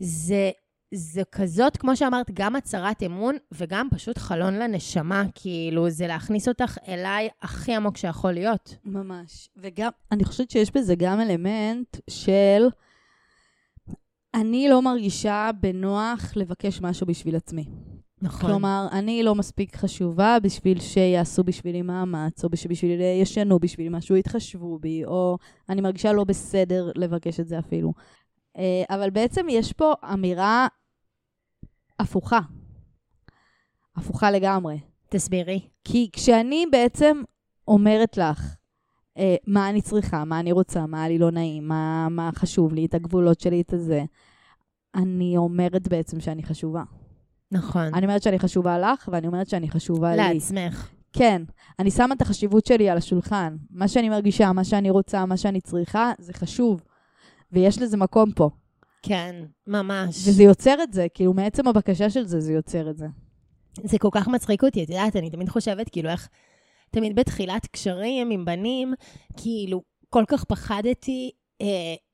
זה, זה כזאת, כמו שאמרת, גם הצהרת אמון וגם פשוט חלון לנשמה, כאילו, זה להכניס אותך אליי הכי עמוק שיכול להיות. ממש. וגם, אני חושבת שיש בזה גם אלמנט של... אני לא מרגישה בנוח לבקש משהו בשביל עצמי. נכון. כלומר, אני לא מספיק חשובה בשביל שיעשו בשבילי מאמץ, או בשביל ישנו בשבילי משהו, יתחשבו בי, או אני מרגישה לא בסדר לבקש את זה אפילו. אה, אבל בעצם יש פה אמירה הפוכה. הפוכה לגמרי. תסבירי. כי כשאני בעצם אומרת לך אה, מה אני צריכה, מה אני רוצה, מה לי לא נעים, מה, מה חשוב לי, את הגבולות שלי, את הזה, אני אומרת בעצם שאני חשובה. נכון. אני אומרת שאני חשובה לך, ואני אומרת שאני חשובה לי. לעצמך. כן, אני שמה את החשיבות שלי על השולחן. מה שאני מרגישה, מה שאני רוצה, מה שאני צריכה, זה חשוב. ויש לזה מקום פה. כן, ממש. וזה יוצר את זה, כאילו, מעצם הבקשה של זה, זה יוצר את זה. זה כל כך מצחיק אותי, את יודעת, אני תמיד חושבת, כאילו, איך תמיד בתחילת קשרים עם בנים, כאילו, כל כך פחדתי אה,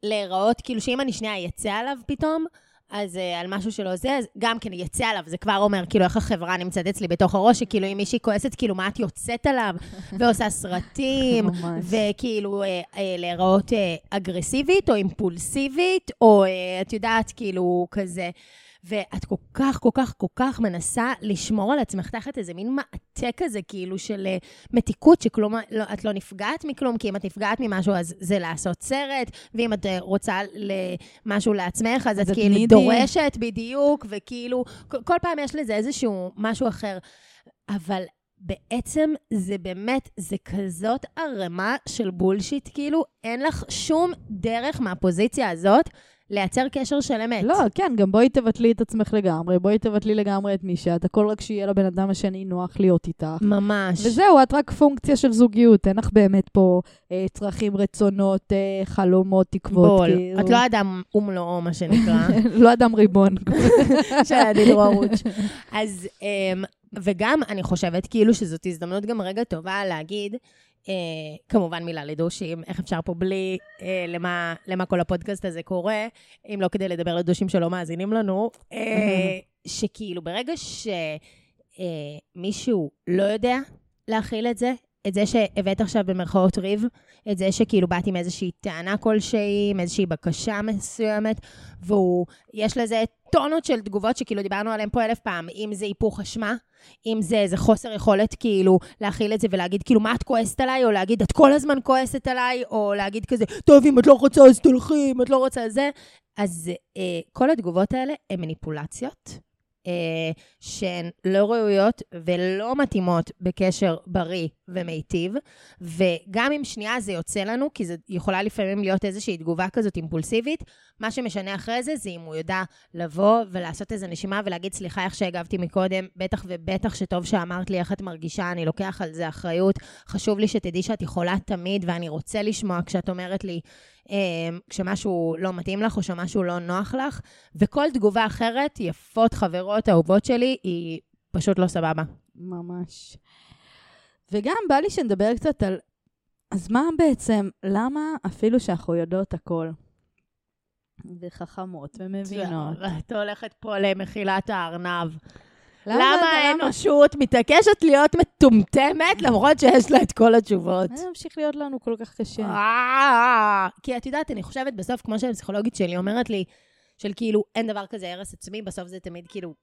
להיראות, כאילו, שאם אני שנייה אצא עליו פתאום, אז uh, על משהו שלא זה, אז גם כן יצא עליו, זה כבר אומר, כאילו, איך החברה נמצאת אצלי בתוך הראש, שכאילו, אם מישהי כועסת, כאילו, מה את יוצאת עליו, ועושה סרטים. וכאילו, uh, uh, להיראות uh, אגרסיבית, או אימפולסיבית, או uh, את יודעת, כאילו, כזה. ואת כל כך, כל כך, כל כך מנסה לשמור על עצמך תחת איזה מין מעטה כזה, כאילו, של uh, מתיקות, שכלום, לא, את לא נפגעת מכלום, כי אם את נפגעת ממשהו, אז זה לעשות סרט, ואם את uh, רוצה משהו לעצמך, אז את את כאילו נידי. דורשת בדיוק, וכאילו, כל, כל פעם יש לזה איזשהו משהו אחר. אבל בעצם זה באמת, זה כזאת ערימה של בולשיט, כאילו, אין לך שום דרך מהפוזיציה הזאת לייצר קשר של אמת. לא, כן, גם בואי תבטלי את עצמך לגמרי, בואי תבטלי לגמרי את מי שאת, הכל רק שיהיה לבן אדם השני נוח להיות איתך. ממש. וזהו, את רק פונקציה של זוגיות, אין לך באמת פה אה, צרכים, רצונות, אה, חלומות, תקוות. בול. כאילו. את לא אדם ומלואו, מה שנקרא, לא אדם ריבון. של הדידור ערוץ. אז, אמ, וגם אני חושבת כאילו שזאת הזדמנות גם רגע טובה להגיד, אה, כמובן מילה לדושים, איך אפשר פה בלי אה, למה, למה כל הפודקאסט הזה קורה, אם לא כדי לדבר לדושים שלא מאזינים לנו, אה, שכאילו ברגע שמישהו לא יודע להכיל את זה, את זה שהבאת עכשיו במרכאות ריב, את זה שכאילו באת עם איזושהי טענה כלשהי, עם איזושהי בקשה מסוימת, והוא, יש לזה טונות של תגובות שכאילו דיברנו עליהן פה אלף פעם, אם זה היפוך אשמה, אם זה איזה חוסר יכולת כאילו להכיל את זה ולהגיד כאילו מה את כועסת עליי, או להגיד את כל הזמן כועסת עליי, או להגיד כזה, טוב, אם את לא רוצה אז תלכי, אם את לא רוצה זה. אז אה, כל התגובות האלה הן מניפולציות. אה, שהן לא ראויות ולא מתאימות בקשר בריא ומיטיב, וגם אם שנייה זה יוצא לנו, כי זה יכולה לפעמים להיות איזושהי תגובה כזאת אימפולסיבית, מה שמשנה אחרי זה, זה אם הוא יודע לבוא ולעשות איזו נשימה ולהגיד, סליחה איך שהגבתי מקודם, בטח ובטח שטוב שאמרת לי איך את מרגישה, אני לוקח על זה אחריות, חשוב לי שתדעי שאת יכולה תמיד, ואני רוצה לשמוע כשאת אומרת לי, אה, כשמשהו לא מתאים לך או שמשהו לא נוח לך, וכל תגובה אחרת, יפות חברות אהובות שלי, היא פשוט לא סבבה. ממש. וגם בא לי שנדבר קצת על, אז מה בעצם, למה אפילו שאנחנו יודעות הכל, וחכמות ומבינות, את הולכת פה למחילת הארנב. למה למה האדם- האנושות מתעקשת להיות מטומטמת למרות שיש לה את כל התשובות? זה ממשיך להיות לנו כל כך קשה. אה, כי את יודעת, אני חושבת בסוף, כמו שהפסיכולוגית שלי אומרת לי, של כאילו, אין דבר כזה הרס עצמי, בסוף זה תמיד כאילו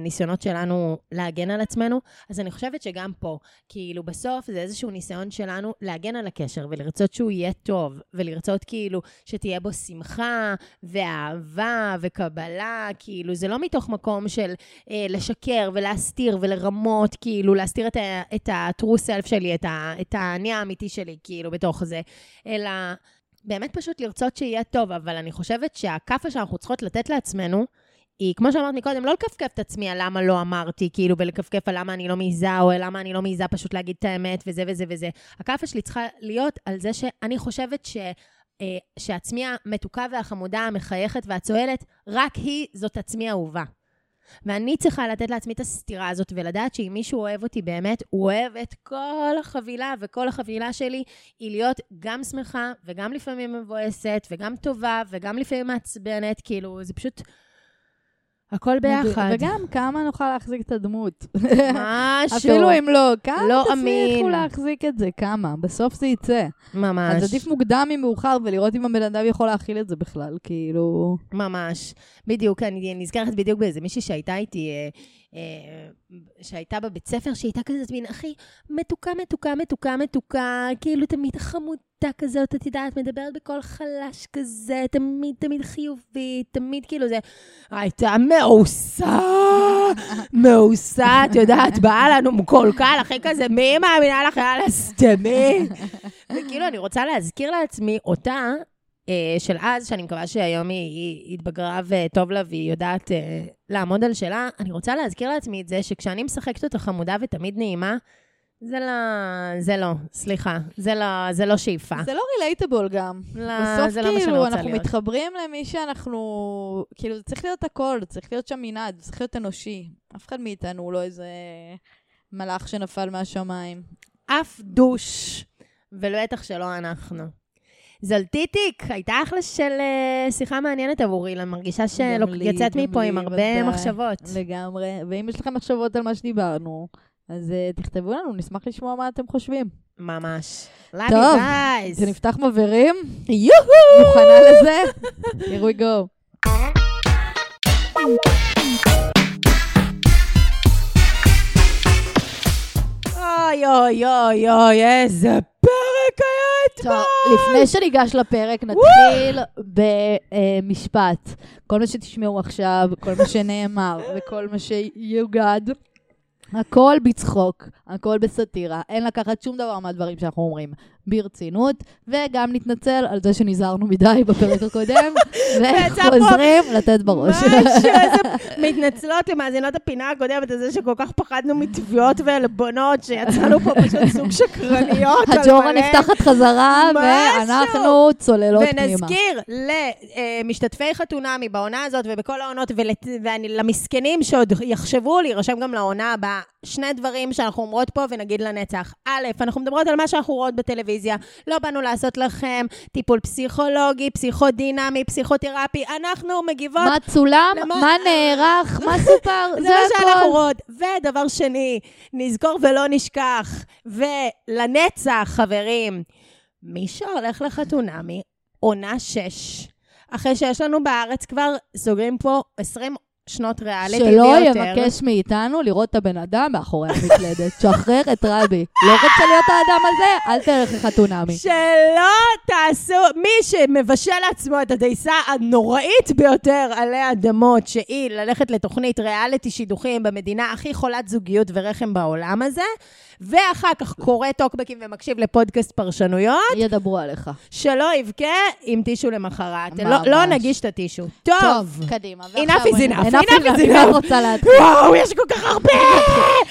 ניסיונות שלנו להגן על עצמנו. אז אני חושבת שגם פה, כאילו, בסוף זה איזשהו ניסיון שלנו להגן על הקשר ולרצות שהוא יהיה טוב, ולרצות כאילו שתהיה בו שמחה ואהבה וקבלה, כאילו, זה לא מתוך מקום של אה, לשקר ולהסתיר ולרמות, כאילו, להסתיר את, את ה-true self שלי, את, ה- את האני האמיתי שלי, כאילו, בתוך זה, אלא באמת פשוט לרצות שיהיה טוב, אבל אני חושבת שהכאפה שאנחנו צריכות לתת לעצמנו, היא, כמו שאמרת מקודם, לא לכפכף את עצמי על למה לא אמרתי, כאילו, ולכפכף על למה אני לא מעיזה, או למה אני לא מעיזה פשוט להגיד את האמת, וזה וזה וזה. הכאפה שלי צריכה להיות על זה שאני חושבת ש... אה, שעצמי המתוקה והחמודה, המחייכת והצוהלת, רק היא זאת עצמי האהובה. ואני צריכה לתת לעצמי את הסתירה הזאת ולדעת שאם מישהו אוהב אותי באמת, הוא אוהב את כל החבילה, וכל החבילה שלי היא להיות גם שמחה, וגם לפעמים מבואסת, וגם טובה, וגם לפעמים מעצבנת, כאילו, זה פשוט הכל ביחד. וגם כמה נוכל להחזיק את הדמות. משהו. אפילו אם לא, כמה לא תצליחו. להחזיק את זה? כמה? בסוף זה יצא. ממש. אז עדיף מוקדם ממאוחר ולראות אם הבן אדם יכול להכיל את זה בכלל, כאילו... ממש. בדיוק, אני נזכרת בדיוק באיזה מישהי שהייתה איתי, אה, שהייתה בבית ספר, שהייתה כזאת מין הכי מתוקה, מתוקה, מתוקה, מתוקה, כאילו תמיד חמודה כזאת, את יודעת, מדברת בקול חלש כזה, תמיד, תמיד חיובית, תמיד כאילו זה... הייתה מאוסה, מאוסה, את יודעת, באה לנו קול קל, אחרי כזה, מי מאמינה לך, יאללה, סתמי. וכאילו, אני רוצה להזכיר לעצמי אותה, אה, של אז, שאני מקווה שהיום היא, היא התבגרה וטוב לה והיא יודעת אה, לעמוד על שלה, אני רוצה להזכיר לעצמי את זה שכשאני משחקת אותה חמודה ותמיד נעימה, זה לא, זה לא, סליחה, זה לא, זה לא שאיפה. זה לא רילייטבול גם. לא, בסוף זה לא מה שאני כאילו, רוצה אנחנו להיות. מתחברים למי שאנחנו... כאילו, זה צריך להיות הכל, זה צריך להיות שם מנעד, זה צריך להיות אנושי. אף אחד מאיתנו הוא לא איזה מלאך שנפל מהשמיים. אף דוש, ולבטח שלא אנחנו. זולטיטיק, הייתה אחלה של אה, שיחה מעניינת עבורי, אני מרגישה שיצאת מפה עם הרבה. מחשבות. לגמרי. ואם יש לכם מחשבות על מה שדיברנו, אז uh, תכתבו לנו, נשמח לשמוע מה אתם חושבים. ממש. טוב, you guys. שנפתח מבערים, יוהו! מוכנה לזה? Here we go. אוי אוי אוי אוי, איזה פרק היה טוב! לפני שניגש לפרק, נתחיל במשפט. כל מה שתשמעו עכשיו, כל מה שנאמר וכל מה שיוגד, הכל בצחוק, הכל בסאטירה, אין לקחת שום דבר מהדברים שאנחנו אומרים ברצינות, וגם נתנצל על זה שנזהרנו מדי בפרק הקודם, וחוזרים לתת בראש. מתנצלות למאזינות הפינה הקודמת על זה שכל כך פחדנו מתביעות ועלבונות, שיצאנו פה פשוט סוג שקרניות הג'ורה. נפתחת חזרה. ואנחנו צוללות פנימה. ונזכיר למשתתפי חתונמי בעונה הזאת ובכל העונות, ולמסכנים שעוד יחשבו להירשם גם לעונה הבאה, שני דברים שאנחנו אומרות פה ונגיד לנצח. א', אנחנו מדברות על מה שאנחנו רואות בטלוויזיה. לא באנו לעשות לכם טיפול פסיכולוגי, פסיכודינמי, פסיכותרפי. אנחנו מגיבות מה צולם, למה- מה נערך, מה סופר, זה זה מה שאנחנו הכל. רואות. ודבר שני, נזכור ולא נשכח. ולנצח, חברים, מי שהולך לחתונמי, עונה 6, אחרי שיש לנו בארץ כבר, סוגרים פה 20 שנות ריאליטי שלא ויותר. יבקש מאיתנו לראות את הבן אדם מאחורי המקלדת. שחרר את רבי. לא רוצה להיות האדם הזה, אל תלך לחתונמי. שלא תעשו, מי שמבשל לעצמו את הדייסה הנוראית ביותר עלי אדמות, שהיא ללכת לתוכנית ריאליטי שידוכים במדינה הכי חולת זוגיות ורחם בעולם הזה, ואחר כך קורא טוקבקים ומקשיב לפודקאסט פרשנויות, ידברו עליך. שלא יבכה עם טישו למחרת. לא. לא נגיש את הטישו. טוב, טוב, קדימה. enough is enough, enough enough is אני enough. לא רוצה להתחיל. וואו, יש כל כך הרבה!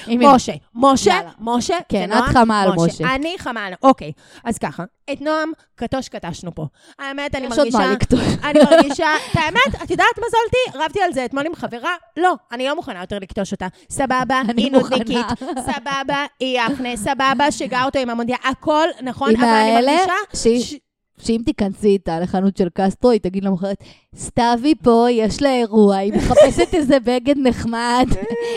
משה, משה. משה, כן, את חמה על משה. אני חמה על... אוקיי, אז ככה, את נועם קטוש קטשנו פה. האמת, אני יש עוד מרגישה... מה לכתוב. אני מרגישה... את האמת, את יודעת מה זולתי? רבתי על זה אתמול עם חברה. לא, אני לא מוכנה יותר לקטוש אותה. סבבה, היא. נודניקית. סבבה, היא יפנה. סבבה, שגע אותו עם המונדיאל. הכל נכון, היא אבל אני מהאלה מרגישה... שהיא- ש- שאם תיכנסי איתה לחנות של קסטרו, היא תגיד למחרת, סתיוי פה, יש לה אירוע, היא מחפשת איזה בגד נחמד,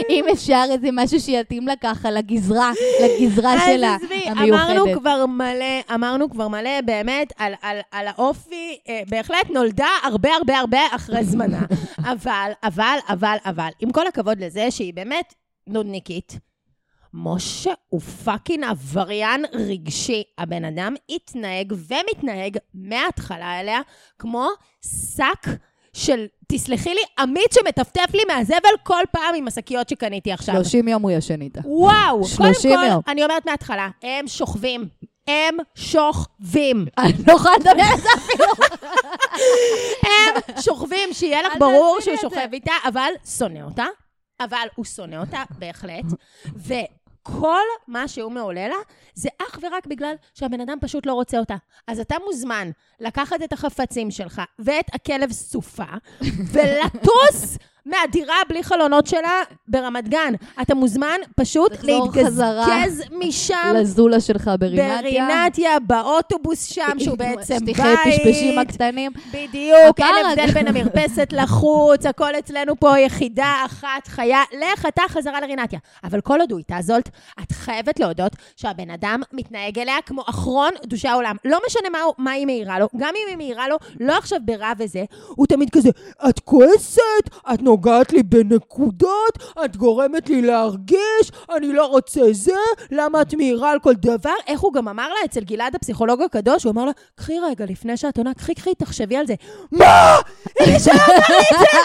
אם אפשר איזה משהו שיתאים לה ככה לגזרה, לגזרה שלה, עזבי, אמרנו המיוחדת. כבר מלא, אמרנו כבר מלא באמת על, על, על האופי, אה, בהחלט נולדה הרבה הרבה הרבה אחרי זמנה. אבל, אבל, אבל, אבל, עם כל הכבוד לזה שהיא באמת נודניקית, משה הוא fucking עבריין רגשי. הבן אדם התנהג ומתנהג מההתחלה אליה כמו שק של, תסלחי לי, עמית שמטפטף לי מהזבל כל פעם עם השקיות שקניתי עכשיו. 30 יום הוא ישן איתה. וואו, 30 קודם כל, יום. אני אומרת מההתחלה, הם שוכבים. הם שוכבים. אני לא יכולה לדבר על זה אפילו. הם שוכבים, שיהיה לך ברור שהוא. שוכב איתה, אבל שונא אותה. אבל הוא שונא אותה, בהחלט. וכל מה שהוא מעולה לה, זה אך ורק בגלל שהבן אדם פשוט לא רוצה אותה. אז אתה מוזמן לקחת את החפצים שלך ואת הכלב סופה, ולטוס מהדירה בלי חלונות שלה ברמת גן. אתה מוזמן פשוט להתגזגז משם. לזולה שלך ברינתיה. ברינתיה, באוטובוס שם, שהוא בעצם בית. שטיחי פשפשים הקטנים. בדיוק, אין הבדל. בין המרפסת לחוץ, הכל אצלנו פה יחידה אחת חיה. לך אתה חזרה לרינתיה. אבל כל עוד הוא איתה זולט, את חייבת להודות שהבן אדם מתנהג אליה כמו אחרון דושי העולם. לא משנה מה, מה היא מעירה לו, גם אם היא מעירה לו, לא עכשיו ברע וזה, הוא תמיד כזה, את כועסת, את נוגעת לי בנקודות, את גורמת לי להרגיש, אני לא רוצה זה, למה את מעירה על כל דבר? איך הוא גם אמר לה אצל גלעד הפסיכולוג הקדוש, הוא אמר לה, קחי רגע לפני שאת עונה, קחי, קחי, תחשבי על זה. מה? אם שלא אמר לי את זה,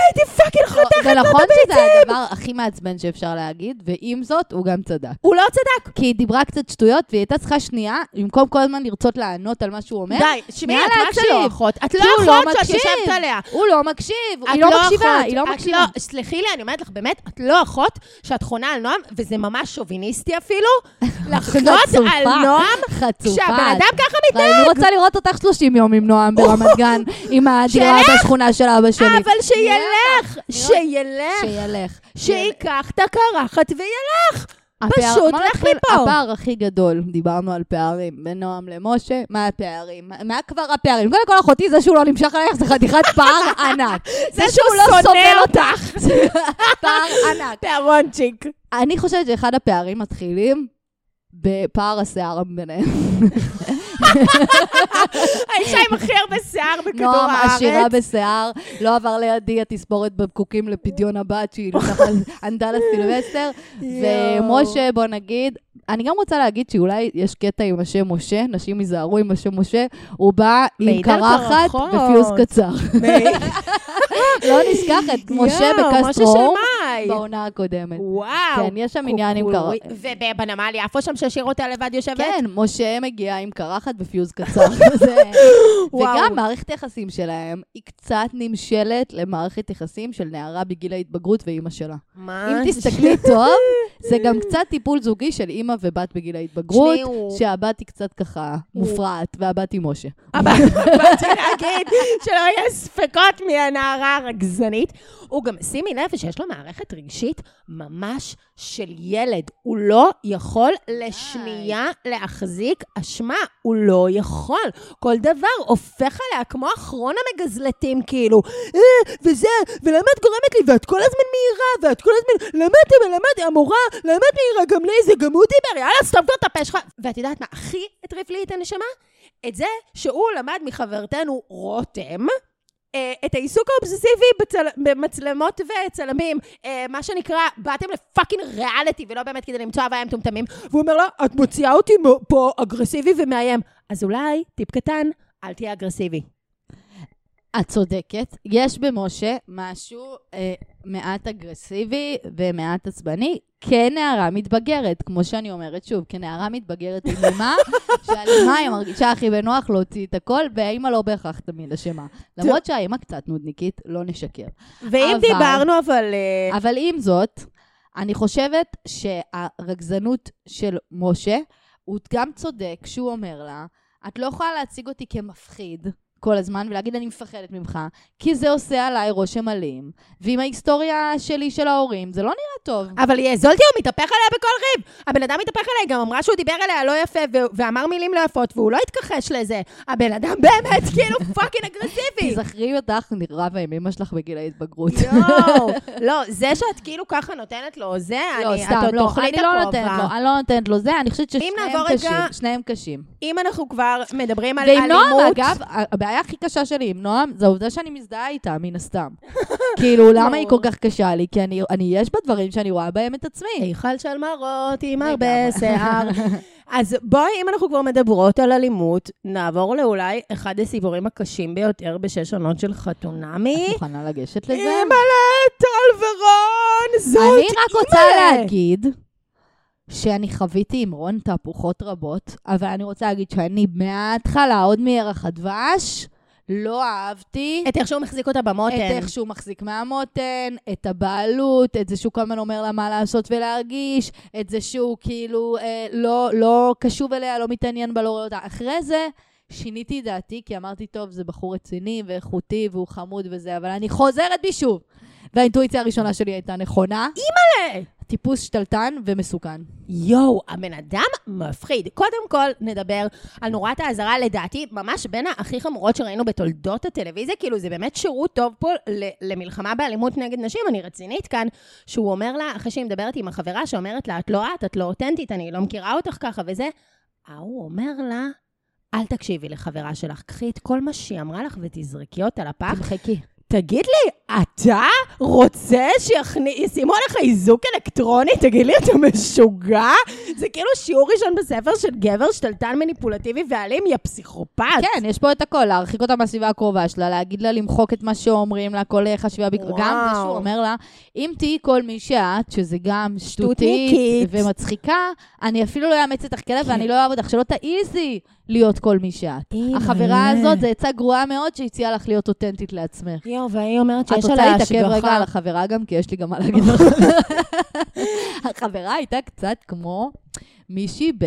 הייתי פאקינג חותכת זה לו את נכון שזה. הדבר הכי מעצבן שאפשר להגיד, ועם זאת, הוא גם צדק. הוא לא צדק. כי היא דיברה קצת שטויות, והיא הייתה צריכה שנייה, במקום כל הזמן לרצות לענות על מה שהוא אומר. די, שמעי, שנייה את מה. שלא אחות. את לא לא אחות שאת. יושבת עליה. הוא לא מקשיב, היא לא מקשיבה, היא לא מקשיבה. סלחי לי, אני אומרת לך, באמת, את לא אחות שאת חונה על נועם, וזה ממש שוביניסטי אפילו, לחנות על נועם, חצופה. שהבן אדם ככה מתנהג. אני רוצה לראות אותך 30 יום עם נועם ברמת גן, עם הדירה. בשכונה של אבא שלי. אבל שילך, שילך, שילך. שייקח את הקרחת וילך. פשוט לך מפה. הפער הכי גדול, דיברנו על פערים בין נועם למשה, מה הפערים? מה- כבר הפערים? קודם כל אחותי, זה שהוא לא נמשך עלייך זה חתיכת פער ענק. זה שהוא לא שונא סובל אותך, פער ענק. פערונצ'יק. אני חושבת שאחד הפערים מתחילים בפער השיער ביניהם. האישה עם הכי הרבה שיער בכדור נועם עשירה הארץ. בשיער, לא עבר לידי התספורת בבקוקים לפדיון הבת, שהיא ענדה לסילבסטר. ומשה, בוא נגיד, אני גם רוצה להגיד שאולי יש קטע עם השם משה, נשים ייזהרו עם השם משה, הוא בא עם קרחת. ופיוז קצר. לא משה יואו, משה של בקסטרו, מאי. בעונה הקודמת. וואו. כן, יש שם עניין עם. קרחת. ובנמל יפו שם שהשאיר אותה לבד יושבת? כן, משה מגיע עם קרחת ופיוז קצר. וגם מערכת היחסים שלהם היא קצת נמשלת למערכת יחסים של נערה בגיל ההתבגרות ואימא שלה. מה? אם תסתכלי טוב, זה גם קצת טיפול זוגי של אימא ובת בגיל ההתבגרות, שהבת היא קצת ככה מופרעת, והבת היא משה. באתי להגיד שלא יהיה ספקות מי הנערה הרגזנית. הוא גם, שימי לב שיש לו מערכת רגשית ממש של ילד. הוא לא יכול לשנייה להחזיק אשמה. הוא לא יכול. כל דבר הופך עליה כמו אחרון המגזלתים, כאילו, אה, וזה, ולמה את גורמת לי, ואת כל הזמן מהירה, ואת כל הזמן, למה את מלמד, המורה, למה את מהירה, גם לי זה, גם הוא דיבר, יאללה, סתום כבר את הפה שלך. ואת יודעת מה הכי הטריף לי את הנשמה? את זה שהוא למד מחברתנו רותם, את העיסוק האובססיבי בצל... במצלמות וצלמים, אה, מה שנקרא, באתם לפאקינג ריאליטי ולא באמת כדי למצוא הוויה מטומטמים, והוא אומר לה, את מוציאה אותי פה אגרסיבי ומאיים. אז אולי, טיפ קטן, אל תהיה אגרסיבי. את צודקת, יש במשה משהו אה, מעט אגרסיבי ומעט עצבני, כנערה מתבגרת, כמו שאני אומרת שוב, כנערה מתבגרת עם אימה, שעל אימה היא מרגישה הכי בנוח להוציא את הכל, והאימא לא בהכרח תמיד אשמה. למרות שהאימא קצת נודניקית, לא נשקר. ואם אבל- דיברנו, אבל... אה, אבל עם זאת, אני חושבת שהרגזנות של משה, הוא גם צודק כשהוא אומר לה, את לא יכולה להציג אותי כמפחיד כל הזמן ולהגיד אני מפחדת ממך, כי זה עושה עליי רושם אלים, ועם ההיסטוריה שלי של ההורים, זה לא נראה טוב. אבל יא זולתי, הוא מתהפך עליה בכל ריב. הבן אדם מתהפך עליה, היא גם אמרה שהוא דיבר עליה לא יפה, ו- ואמר מילים לא יפות, והוא לא התכחש לזה. הבן אדם באמת כאילו פאקינג אגרסיבי. תזכרי אותך רבה עם אמא שלך בגיל ההתבגרות. יואו, לא, זה שאת כאילו ככה נותנת לו, זה, לא, אני, סתם, לא, אני לא נותנת. לו, אני לא נותנת לו זה, אני חושבת ששניהם קשים, שניהם קשים. אם אנחנו כבר מדברים על אלימות... נועם, אגב, הבעיה הכי קשה שלי עם נועם, זה העובדה שאני מזדהה איתה, מן הסתם. כאילו, למה היא כל. כך קשה לי? כי אני, אני, יש בה דברים שאני רואה בהם את עצמי. היכל של מראות עם הרבה. שיער. אז בואי, אם אנחנו כבר מדברות על אלימות, נעבור לאולי אחד הסיפורים הקשים ביותר בשש עונות של חתונמי. את מוכנה לגשת לזה? אימא'לה, טל ורון, זאת אני רק רוצה. להגיד שאני חוויתי עם רון תהפוכות רבות, אבל אני רוצה להגיד שאני מההתחלה, עוד מירח הדבש, לא אהבתי את איך שהוא מחזיק אותה במותן. את איך שהוא מחזיק מהמותן, את הבעלות, את זה שהוא כל הזמן אומר לה מה לעשות ולהרגיש, את זה שהוא כאילו אה, לא, לא קשוב אליה, לא מתעניין בה, לא רואה אותה. אחרי זה שיניתי את דעתי, כי אמרתי, טוב, זה בחור רציני ואיכותי והוא חמוד וזה, אבל אני חוזרת בי שוב. והאינטואיציה הראשונה שלי הייתה נכונה. אימא'לה! טיפוס שתלטן ומסוכן. יואו, הבן אדם מפחיד. קודם כל, נדבר על נורת האזהרה, לדעתי, ממש בין הכי חמורות שראינו בתולדות הטלוויזיה. כאילו, זה באמת שירות טוב פה למלחמה באלימות נגד נשים. אני רצינית כאן, שהוא אומר לה, אחרי שהיא מדברת עם החברה, שאומרת לה, את לא את, את לא אותנטית, אני לא מכירה אותך ככה וזה, ההוא אומר לה, אל תקשיבי לחברה שלך, קחי את כל מה שהיא אמרה לך ותזרקי אותה לפח. תמחקי. תגיד לי, אתה רוצה שישימו עליך איזוק אלקטרוני? תגיד לי, אתה משוגע? זה כאילו שיעור ראשון בספר של גבר שתלטן מניפולטיבי ואלים, יא פסיכופת. כן, יש פה את הכל, להרחיק אותה מהסביבה הקרובה שלה, להגיד לה למחוק את מה שאומרים לה, כל חשיבה ביקורת. גם זה שהוא. אומר לה, אם תהיי כל מי שאת, שזה גם. שטותית ומצחיקה, אני אפילו לא אאמץ אותך כלב ואני לא אוהב אותך, שלא תעיזי להיות כל מי שאת. החברה הזאת, זו עצה גרועה מאוד שהציעה לך להיות אותנטית לעצמך. יואו, והיא אומרת את שיש רוצה עליה להתעכב רגע על השגחה. החברה גם, כי יש לי גם מה להגיד לך. החברה הייתה קצת כמו מישהי ב...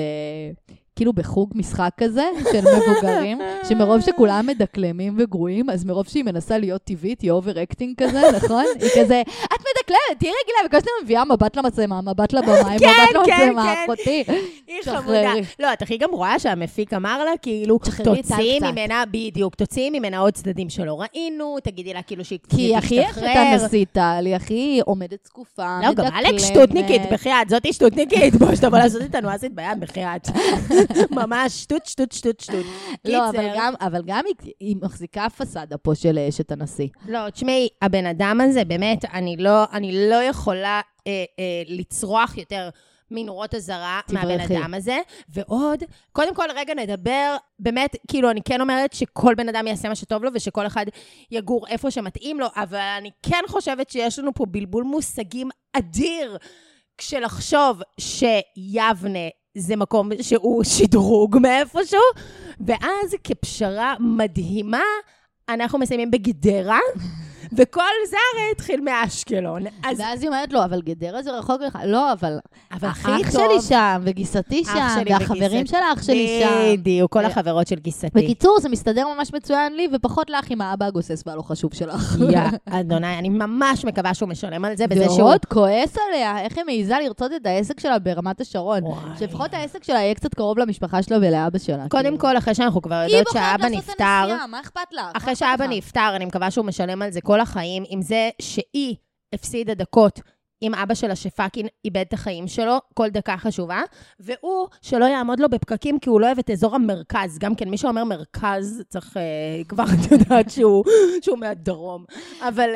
כאילו בחוג משחק כזה של מבוגרים, שמרוב שכולם מדקלמים וגרועים, אז מרוב שהיא מנסה להיות טבעית, היא overacting כזה, נכון? היא כזה, את מדקלמת, תהיי רגילה, וכל שניה מביאה מבט למצלמה, מבט לבמאי, כן, מבט כן, למצלמה, כן. אחותי. היא. חמודה. לא, את הכי גם רואה שהמפיק אמר לה, כאילו, תוציאי. ממנה, בדיוק, תוציאי ממנה עוד צדדים שלא ראינו, תגידי לה כאילו שהיא כי היא הכי תשתחרר. החלטה נסיתה, היא הכי עומדת זקופה, לא, גם מדקלמת. אלכס שטותניקית, בחייאת, זאתי שטותניקית, בוא, שתבוא לעשות איתנו אסית בים, בחייאת. ממש שטות, שטות, שטות, שטות. לא, אבל. גם, אבל גם היא, היא מחזיקה פסאדה פה של אשת הנשיא. לא, תשמעי, הבן אדם הזה, באמת, אני לא, אני לא יכולה אה, אה, לצרוח יותר מנורות אזהרה מהבן תברכי. אדם הזה. ועוד, קודם כל, רגע נדבר, באמת, כאילו, אני כן אומרת שכל בן אדם יעשה מה שטוב לו, ושכל אחד יגור איפה שמתאים לו, אבל אני כן חושבת שיש לנו פה בלבול מושגים אדיר, כשלחשוב שיבנה זה מקום שהוא שדרוג מאיפשהו, ואז כפשרה מדהימה, אנחנו מסיימים בגדרה, וכל זה הרי התחיל מאשקלון. אז ואז היא אומרת לו, אבל גדרה זה רחוק לך. לא, אבל אבל אח שלי שם, וגיסתי אח שם, שלי והחברים. של האח שלי שם. בדיוק, כל החברות של גיסתי. בקיצור, זה מסתדר ממש מצוין לי, ופחות לך עם האבא הגוסס והלא חשוב שלך. יא, אדוני, אני ממש מקווה שהוא משלם על זה, וזה שהוא... ועוד כועס עליה, איך היא מעיזה לרצות את העסק שלה ברמת השרון. שלפחות העסק שלה יהיה קצת קרוב למשפחה שלה ולאבא שלה. קודם כאילו. כל, אחרי שאנחנו כבר היא יודעות בוחרת שהאבא לעשות את נפטר, הנסיעה, מה אכפת לך? אחרי שאבא? נפטר, אני מקווה שהוא משלם על זה כל החיים, עם זה שהיא הפסידה דקות עם אבא שלה שפאקינג איבד את החיים שלו, כל דקה חשובה, והוא, שלא יעמוד לו בפקקים כי הוא לא אוהב את אזור המרכז. גם כן, מי שאומר מרכז, צריך אה, כבר, את יודעת שהוא, שהוא מהדרום. אבל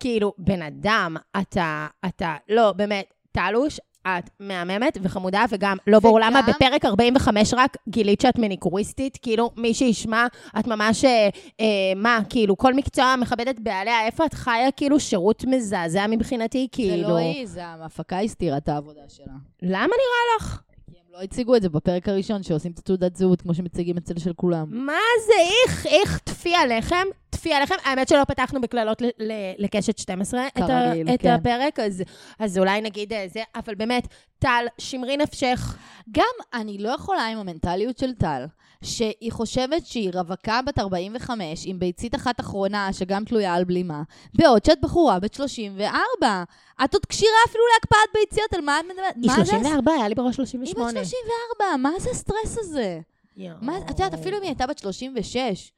כאילו, בן אדם, אתה, אתה, לא, באמת, טלוש, את מהממת וחמודה, וגם לא ברור וגם- למה בפרק 45 רק גילית שאת מניקוריסטית, כאילו, מי שישמע, את ממש, אה, אה, מה, כאילו, כל מקצוע מכבדת בעליה, איפה את חיה, כאילו, שירות מזעזע מבחינתי, זה כאילו. לא היא, זה ההפקה הסתירה את העבודה שלה. למה נראה לך? לא הציגו את זה בפרק הראשון, שעושים את התעודת זהות, כמו שמציגים אצל של כולם. מה זה, איך, איך, טפי עליכם, טפי עליכם. האמת שלא פתחנו בקללות לקשת 12 את, ה- כרגיל, את כן. הפרק, אז, אז אולי נגיד אה, זה, אבל באמת, טל, שמרי נפשך. גם אני לא יכולה עם המנטליות של טל, שהיא חושבת שהיא רווקה בת 45 עם ביצית אחת אחרונה שגם תלויה על בלימה, בעוד שאת בחורה בת 34. את עוד כשירה אפילו להקפאת ביציות, על מה את מדברת? היא מה זה 34, היה לי בראש היא בת 38. 34, מה זה הסטרס הזה? יואו. מה, את יודעת, אפילו אם היא הייתה בת 36,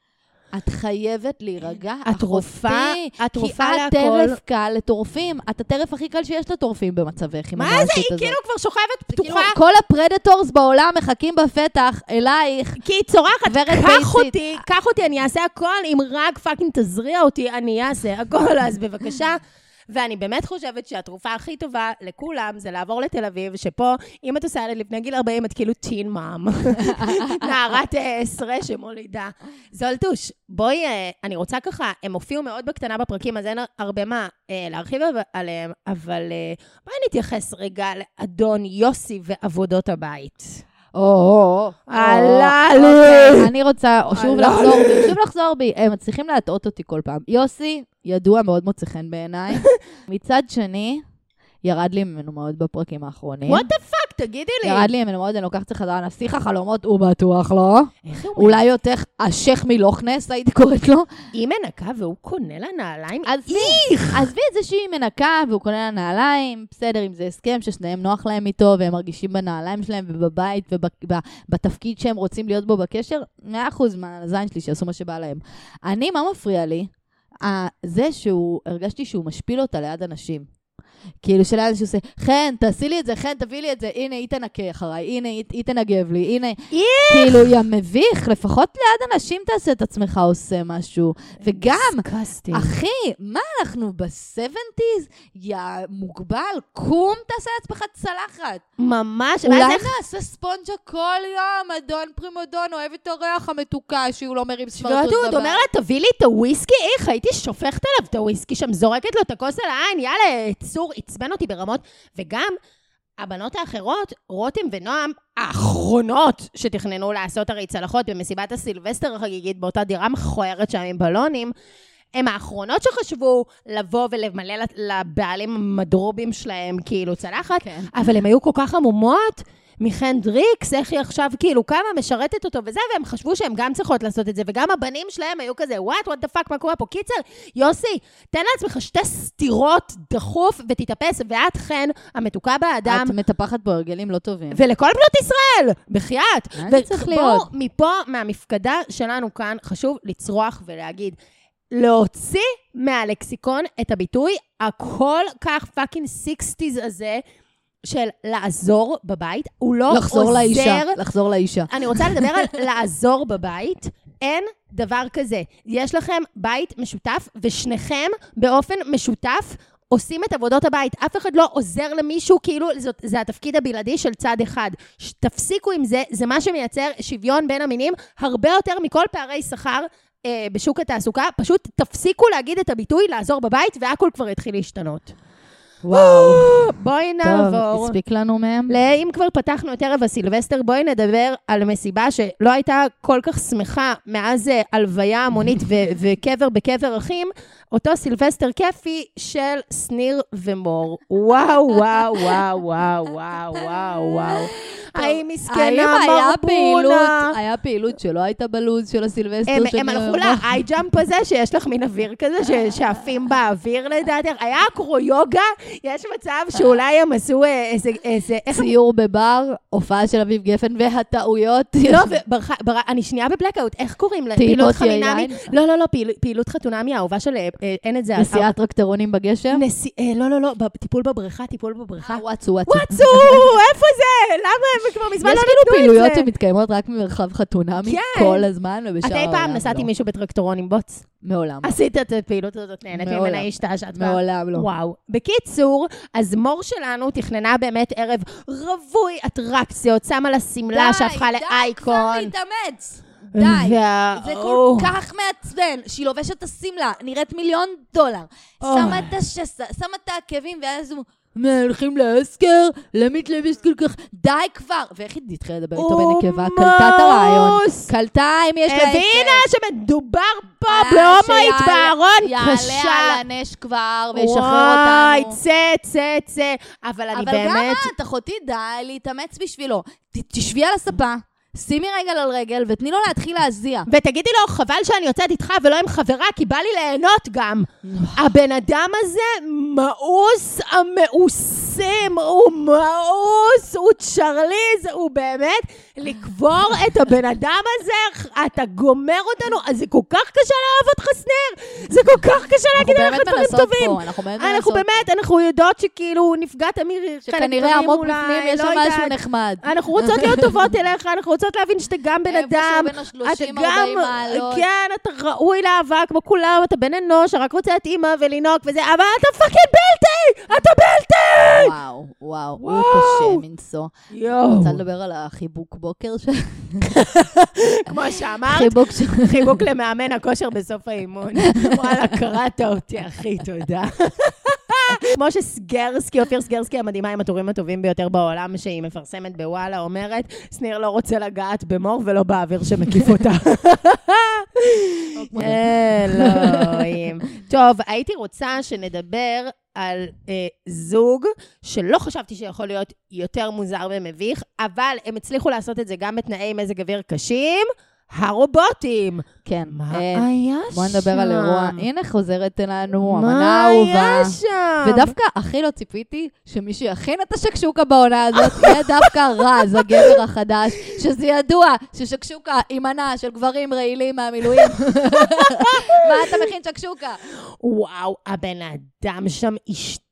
את חייבת להירגע, התרופה- אחותי, התרופה כי את להכל- טרף קל לטורפים. את הטרף הכי קל שיש לטורפים במצבך עם מה זה, היא הזאת. כאילו כבר שוכבת כאילו, פתוחה, כל ה predators בעולם מחכים בפתח אלייך. כי היא צורחת, קח. אותי, קח אותי, אני אעשה הכל, אם רק fucking תזריע אותי, אני אעשה הכל, אז בבקשה. ואני באמת חושבת שהתרופה הכי טובה לכולם זה לעבור לתל אביב, שפה, אם את עושה ילד לפני גיל 40, את כאילו טין מאם. נערת אה, עשרה שמולידה. זולטוש, בואי, אה, אני רוצה ככה, הם הופיעו מאוד בקטנה בפרקים, אז אין הרבה מה אה, להרחיב עליהם, אבל אה, בואי נתייחס רגע לאדון יוסי ועבודות הבית. או, עלה אוקיי, לי. אני רוצה שוב לחזור. בי, שוב לחזור בי. הם מצליחים להטעות אותי כל פעם. יוסי, ידוע מאוד מוצא חן בעיניי. מצד שני, ירד לי ממנו מאוד בפרקים האחרונים. what the fuck, תגידי לי. ירד לי ממנו מאוד, אני לוקחת את זה חזרה, נסיך החלומות, הוא בטוח לא. איך הוא אולי יותר השייח מלוכנס, הייתי קוראת לו. היא מנקה והוא קונה לה נעליים? עזבי, עזבי את זה שהיא מנקה והוא קונה לה נעליים, בסדר, אם זה הסכם ששניהם נוח להם איתו והם מרגישים בנעליים שלהם ובבית ובתפקיד שהם רוצים להיות בו בקשר, מאה אחוז מהזין שלי שיעשו מה שבא להם. אני, מה מפריע לי? זה שהוא, הרגשתי שהוא משפיל אותה ליד אנשים. כאילו שליד אנשים עושה, חן, תעשי לי את זה, חן, תביאי לי את זה, הנה, היא תנקה אחריי, הנה, היא, היא תנגב לי, הנה. איך? כאילו, יא מביך, לפחות ליד אנשים תעשה את עצמך עושה משהו. וגם, דיסקסטינג. אחי, מה, אנחנו ב-70's? יא מוגבל, קום תעשה לעצמך צלחת. ממש, אולי איך... נעשה ספונג'ה כל יום, אדון פרימודון אוהב את הריח המתוקה שהוא לא מרים סמרטוט הוא בבית. אומר לה, תביא לי את הוויסקי, איך, הייתי שופכת עליו את הוויסקי שם, זורקת לו את הכוס על העין, יאללה, צור, עצבן אותי ברמות. וגם, הבנות האחרות, רותם ונועם, האחרונות שתכננו לעשות הרי צלחות במסיבת הסילבסטר החגיגית באותה דירה מכוערת שם עם בלונים, הן האחרונות שחשבו לבוא ולמלא לבעלים המדרובים שלהם כאילו צלחת, כן. אבל הן היו כל כך עמומות, מחן דריקס, איך היא עכשיו כאילו כמה משרתת אותו וזה, והם חשבו שהם גם צריכות לעשות את זה, וגם הבנים שלהם היו כזה, וואט, וואט דה פאק, מה קורה פה? קיצר, יוסי, תן לעצמך שתי סטירות דחוף ותתאפס, ואת חן, המתוקה באדם, את מטפחת פה הרגלים לא טובים. ולכל בנות ישראל, בחייאת. מה זה צריך להיות? מפה, מהמפקדה שלנו כאן, חשוב לצרוח ולהגיד, להוציא מהלקסיקון את הביטוי הכל כך fucking sixties הזה של לעזור בבית. הוא לא לחזור עוזר... לאישה, לחזור לאישה. אני רוצה לדבר על לעזור בבית. אין דבר כזה. יש לכם בית משותף, ושניכם באופן משותף עושים את עבודות הבית. אף אחד לא עוזר למישהו, כאילו זאת, זה התפקיד הבלעדי של צד אחד. תפסיקו עם זה, זה מה שמייצר שוויון בין המינים הרבה יותר מכל פערי שכר. אה, בשוק התעסוקה, פשוט תפסיקו להגיד את הביטוי לעזור בבית, והכל כבר יתחיל להשתנות. וואו. בואי טוב, נעבור. הספיק לנו מהם? אם כבר פתחנו את ערב הסילבסטר, בואי נדבר על מסיבה שלא הייתה כל כך שמחה מאז אה, הלוויה המונית ו- וקבר בקבר אחים, אותו סילבסטר כיפי של שניר ומור. וואו, וואו, וואו, וואו, וואו, וואו, וואו. היי, מסכנה, האם היה פעילות, שלא הייתה בלוז של הסילבסטר של הם הלכו ומור? לאי ג'אמפ הזה, שיש לך מין אוויר כזה, שעפים באוויר לדעתך. היה אקרו-יוגה, יש מצב שאולי הם עשו אה, איזה, איזה, ציור בבר, הופעה של אביב גפן והטעויות. לא, אני שנייה בבלקאוט, איך קוראים לה? פעילות חמינמי? לא, לא, לא, פעיל- פעילות חתונמי, האהובה של... אה, אה, אין את זה. נסיעת טרקטרונים בגשם. אה, לא, לא, לא, טיפול בבריכה, טיפול בבריכה. אה, וואטסו, וואטסו. וואטסו, איפה זה? למה הם כבר מזמן יש לא כאילו נתנו את פעילויות זה? שמתקיימות רק במרחב חתונמי כן. כל הזמן, ובשאר את העולם אי פעם נסעת לא. עם מישהו בטרקטורון עם בוץ? מעולם. עשית את הפעילות הזאת, נהנית. ממנה, השתעשעת? מעולם לא. וואו. בקיצור, אז מור שלנו תכננה באמת ערב רווי אטרקציות, שמה לה שמלה שהפכה לאייקון. די, די כבר להתאמץ. די. וה- זה כל או. כך מעצבן, שהיא לובשת את השמלה, נראית מיליון דולר, או. שמה את השסה, שמה את העקבים, ואז הוא... מה, הולכים לאסקר? למה את לובשת כל כך... די כבר! ואיך היא התחילה לדבר איתו בנקבה? קלטה את הרעיון. קלטה אם יש לה. הבינה שמדובר פה אה, בהומואית בארון, יעלה קשה. על הנש כבר, וישחרר וואי, אותנו. צא, צא, צא. אבל אני אבל גם באמת... את, אחותי, די להתאמץ בשבילו. תשבי על הספה, שימי רגל על רגל, ותני לו להתחיל להזיע. ותגידי לו, חבל שאני יוצאת איתך ולא עם חברה, כי בא לי ליהנות גם. הבן אדם הזה מאוס המאוסים, הוא מאוס, הוא צ'רליז, הוא באמת, לקבור את הבן אדם הזה, אתה גומר אותנו, אז זה כל כך קשה לאהוב אותך, שניר. זה כל כך קשה להגיד עליך באמת דברים טובים. פה, אנחנו באמת אנחנו באמת, אנחנו יודעות שכאילו נפגעת מחלק שכנראה עמוק בפנים יש לא שם משהו. נחמד. אנחנו רוצות להיות טובות אליך, אנחנו רוצות להבין שאתה גם בן אדם. אתה ה-30-40 גם. כן, אתה ראוי לאהבה כמו כולם, אתה בן אנוש, שרק רוצה את אימא ולינוק וזה, אבל אתה fucking בלתי! אתה בלתי! וואו, וואו, הוא. קשה מנשוא. יואו. רוצה לדבר על החיבוק בוקר של... כמו שאמרת, חיבוק. חיבוק למאמן הכושר בסוף האימון. וואלה, קראת אותי, אחי, תודה. כמו שסגרסקי, אופיר סגרסקי המדהימה עם הטורים הטובים ביותר בעולם, שהיא מפרסמת בוואלה, אומרת, שניר לא רוצה לגעת במור ולא באוויר שמקיף אותה. אלוהים. טוב, הייתי רוצה שנדבר על אה, זוג שלא חשבתי שיכול להיות יותר מוזר ומביך, אבל הם הצליחו לעשות את זה גם בתנאי מזג אוויר קשים, הרובוטים. כן. מה אה, היה שם? בואו נדבר על אירוע. הנה חוזרת אלינו, מה אמנה אהובה. היה שם? ודווקא הכי לא ציפיתי שמי שיכין את השקשוקה בעונה הזאת יהיה דווקא רז, הגבר החדש, שזה ידוע ששקשוקה היא מנה של גברים רעילים מהמילואים. מה אתה מכין שקשוקה? וואו, הבן אדם שם השתגע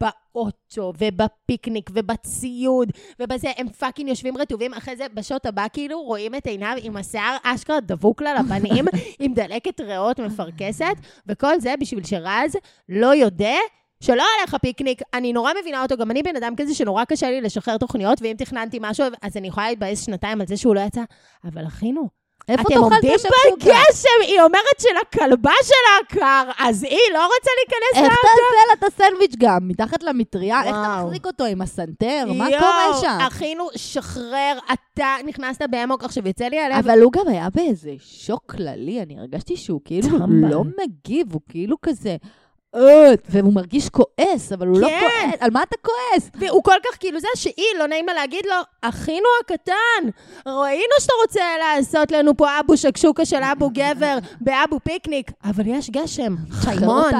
באוטו ובפיקניק ובציוד ובזה, הם fucking יושבים רטובים, אחרי זה בשוט הבא כאילו רואים את עיניו עם השיער אשכרה דבוק לה לפנים, עם דלקת ריאות מפרכסת, וכל זה בשביל שרז לא יודע שלא הולך הפיקניק, אני נורא מבינה אותו, גם אני בן אדם כזה שנורא קשה לי לשחרר תוכניות, ואם תכננתי משהו, אז אני יכולה להתבאס שנתיים על זה שהוא לא יצא. אבל אחינו, איפה אתם עומדים? בגשם, היא אומרת שלכלבה שלה קר, אז היא לא רוצה להיכנס איך לאוטו. תעשה לה את הסנדוויץ' גם? מתחת למטריה? איך וואו. תחזיק אותו עם הסנטר? מה יואו, קורה שם? אחינו, שחרר, אתה נכנסת באמוק, עכשיו יוצא לי הלב. אבל הוא גם היה באיזה שוק כללי, אני הרגשתי שהוא כאילו. לא מגיב, הוא כאילו כזה... והוא מרגיש כועס, אבל הוא לא כן. כועס. על מה אתה כועס? והוא כל כך כאילו זה שהיא, לא נעים לה להגיד לו, אחינו הקטן, ראינו שאתה רוצה לעשות לנו פה אבו שקשוקה של אבו גבר באבו פיקניק, אבל יש גשם, חיימון.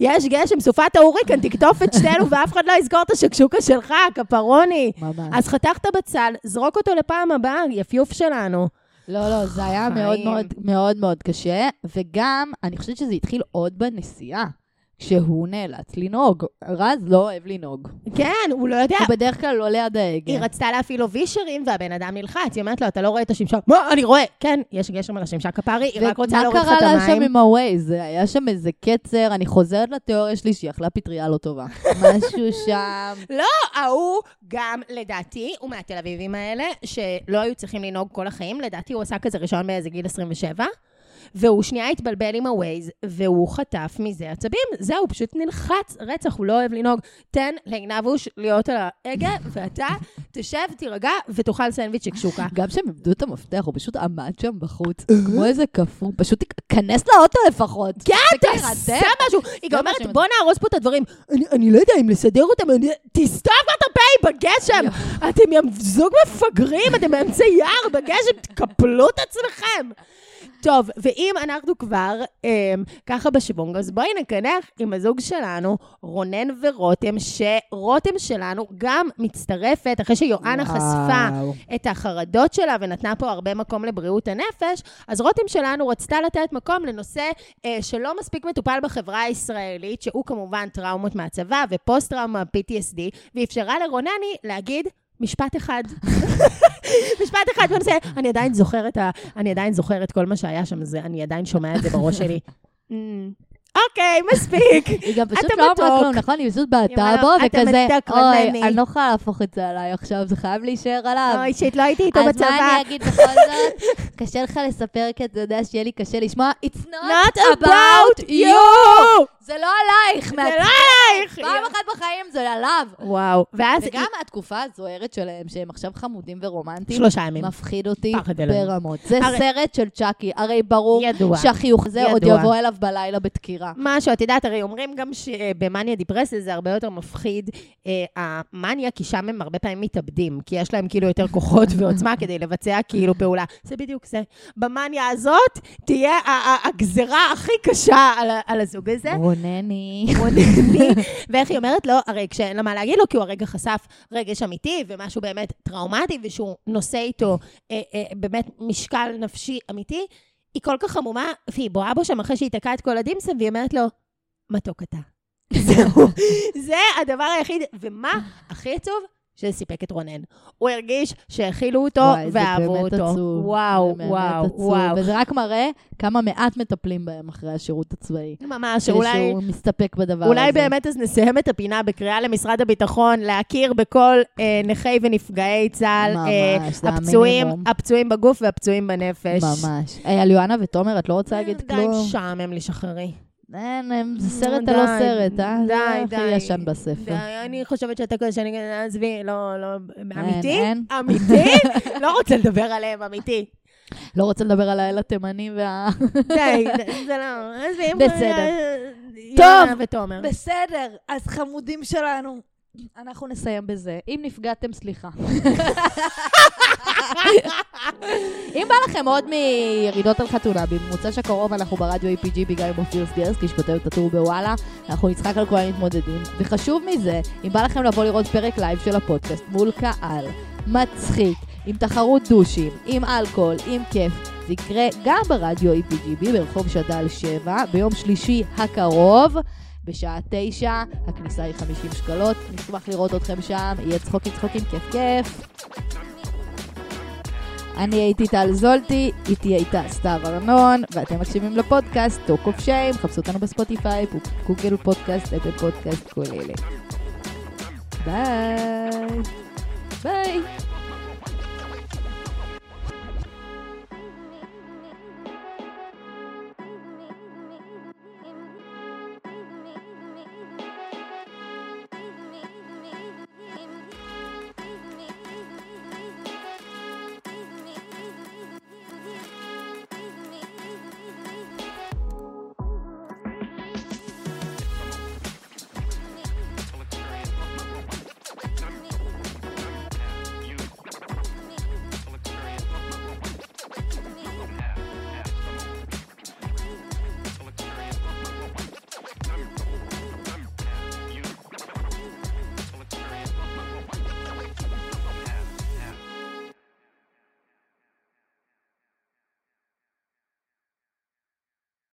יש גשם, סופת ההוריקן, תקטוף את שתינו ואף אחד לא יזכור את השקשוקה שלך, כפרוני. ממש. אז חתכת בצל, זרוק אותו לפעם הבאה, יפיוף שלנו. לא, לא, זה היה. מאוד מאוד מאוד מאוד קשה, וגם, אני חושבת שזה התחיל עוד בנסיעה, כשהוא נאלץ לנהוג. רז לא אוהב לנהוג. כן, הוא לא יודע. הוא בדרך כלל לא ליד ההגה. היא רצתה להפעיל לו וישרים, והבן אדם נלחץ. היא אומרת לו, אתה לא רואה את השמשה? מה, אני רואה. כן, יש גשם על השמשה כפרי, היא רק רוצה להוריד לך את ומה קרה לה שם המים. עם הווייז? היה שם איזה קצר, אני חוזרת לתיאוריה שלי שהיא אכלה פטריה לא טובה. משהו שם. לא, ההוא גם, לדעתי, הוא מהתל אביבים האלה, שלא היו צריכים לנהוג כל החיים. לדעתי הוא עשה כזה ראשון באיזה גיל 27. והוא שנייה התבלבל עם הווייז, והוא חטף מזה עצבים. זהו, פשוט נלחץ רצח, הוא לא אוהב לנהוג. תן לעינבוש להיות על ההגה, ואתה תשב, תירגע, ותאכל סנדוויץ' שקשוקה. גם כשהם איבדו את המפתח, הוא פשוט עמד שם בחוץ, כמו איזה קפוא, פשוט כנס לאוטו לפחות. כן, תעשה. משהו. היא גם אומרת, בוא נהרוס פה את הדברים. אני- לא יודע אם לסדר אותם, תסתום כבר את הפה בגשם. אתם זוג מפגרים, אתם באמצע יער בגשם, תקפלו את עצמכם. טוב, ואם אנחנו כבר אמ, ככה בשוונג, אז בואי נקנח עם הזוג שלנו, רונן ורותם, שרותם שלנו גם מצטרפת, אחרי שיואנה חשפה. את החרדות שלה ונתנה פה הרבה מקום לבריאות הנפש, אז רותם שלנו רצתה לתת מקום לנושא אה, שלא מספיק מטופל בחברה הישראלית, שהוא כמובן טראומות מהצבא ופוסט-טראומה PTSD, ואפשרה לרונני להגיד משפט אחד. משפט אחד בנושא, אני עדיין זוכרת, אני עדיין זוכרת כל מה שהיה שם, זה, אני עדיין שומע את זה בראש שלי. "Mm, אוקיי, מספיק. היא גם פשוט לא אמרה. כלום, נכון? היא פשוט בעטה בו, "אתה וכזה, אוי, רונני." אני לא יכולה להפוך את זה עליי עכשיו, זה חייב להישאר עליו. אוי, שיט, לא הייתי איתו אז בצבא. מה אני אגיד בכל זאת? קשה לך לספר כי אתה יודע שיהיה לי קשה לשמוע, It's Not about you! זה לא עלייך, זה. לא עלייך! פעם אחת בחיים זה עליו. וואו, ואז וגם התקופה הזוהרת שלהם, שהם עכשיו חמודים ורומנטיים, שלושה ימים. מפחיד אותי. ברמות. זה סרט של צ'אקי, הרי ברור. שהחיוך הזה עוד. יבוא אליו בלילה בדקירה. משהו, את יודעת, הרי אומרים גם שבמאניה דיפרסיה זה הרבה יותר מפחיד. אה, המאניה, כי שם הם הרבה פעמים מתאבדים, כי יש להם כאילו יותר כוחות ועוצמה כדי לבצע כאילו פעולה. זה בדיוק זה. במאניה הזאת תהיה הגזרה הכי קשה על הזוג הזה. רונני. רונני, ואיך היא אומרת לו, הרי כשאין לה מה להגיד לו, כי הוא הרגע חשף רגש אמיתי ומשהו באמת טראומטי, ושהוא נושא איתו אה, אה, באמת משקל נפשי אמיתי, היא כל כך עמומה, והיא בואה בו שם אחרי שהיא תקעה את כל הדימסם, והיא אומרת לו, מתוק אתה. זהו, זה הדבר היחיד, ומה הכי עצוב? שזה סיפק את רונן. הוא הרגיש שהכילו אותו וואי, זה ואהבו באמת אותו. עצוב. וואו, זה באמת וואו, עצוב. וואו. וזה רק מראה כמה מעט מטפלים בהם אחרי השירות הצבאי. ממש, אולי... שהוא מסתפק בדבר הזה. אולי באמת אז נסיים את הפינה בקריאה למשרד הביטחון להכיר בכל אה, נכי ונפגעי צה"ל, אה, ממש, זה הפצועים, המינימום. הפצועים בגוף והפצועים בנפש. ממש. היי, על יואנה ותומר, את לא רוצה להגיד די, כלום? משעמם לי, שחררי. אין, הם- זה סרט די, הלא סרט, אה? די, זה די. הכי ישן בספר. אני חושבת שאתה כזה שאני... עזבי, לא, לא... אמיתי? אמיתי? לא רוצה לדבר עליהם, אמיתי. לא רוצה לדבר על האל התימני וה... די, זה לא... עזבי, בסדר. יונה טוב. ותומר. בסדר, אז חמודים שלנו. אנחנו נסיים בזה. אם נפגעתם, סליחה. אם בא לכם עוד מירידות על חתונה, במוצ"ש הקרוב אנחנו ברדיו EPGB בלייב עם אופיר סגרסקי, שכותב את הטור בוואלה, אנחנו נצחק על כל המתמודדים. וחשוב מזה, אם בא לכם לבוא לראות פרק live של הפודקאסט מול קהל, מצחיק, עם תחרות דושים, עם אלכוהול, עם כיף, זה יקרה גם ברדיו EPGB ברחוב שד"ל 7, ביום שלישי הקרוב. בשעה תשע, הכניסה היא 50 שקלות, נשמח לראות אתכם שם, יהיה צחוקים צחוקים, כיף כיף. אני הייתי טל זולטי, איתי הייתה סתיו ארנון, ואתם מקשיבים לפודקאסט Talk of Shame, חפשו אותנו בספוטיפיי, גוגל פודקאסט, אפל פודקאסט, כל אלה. ביי. ביי.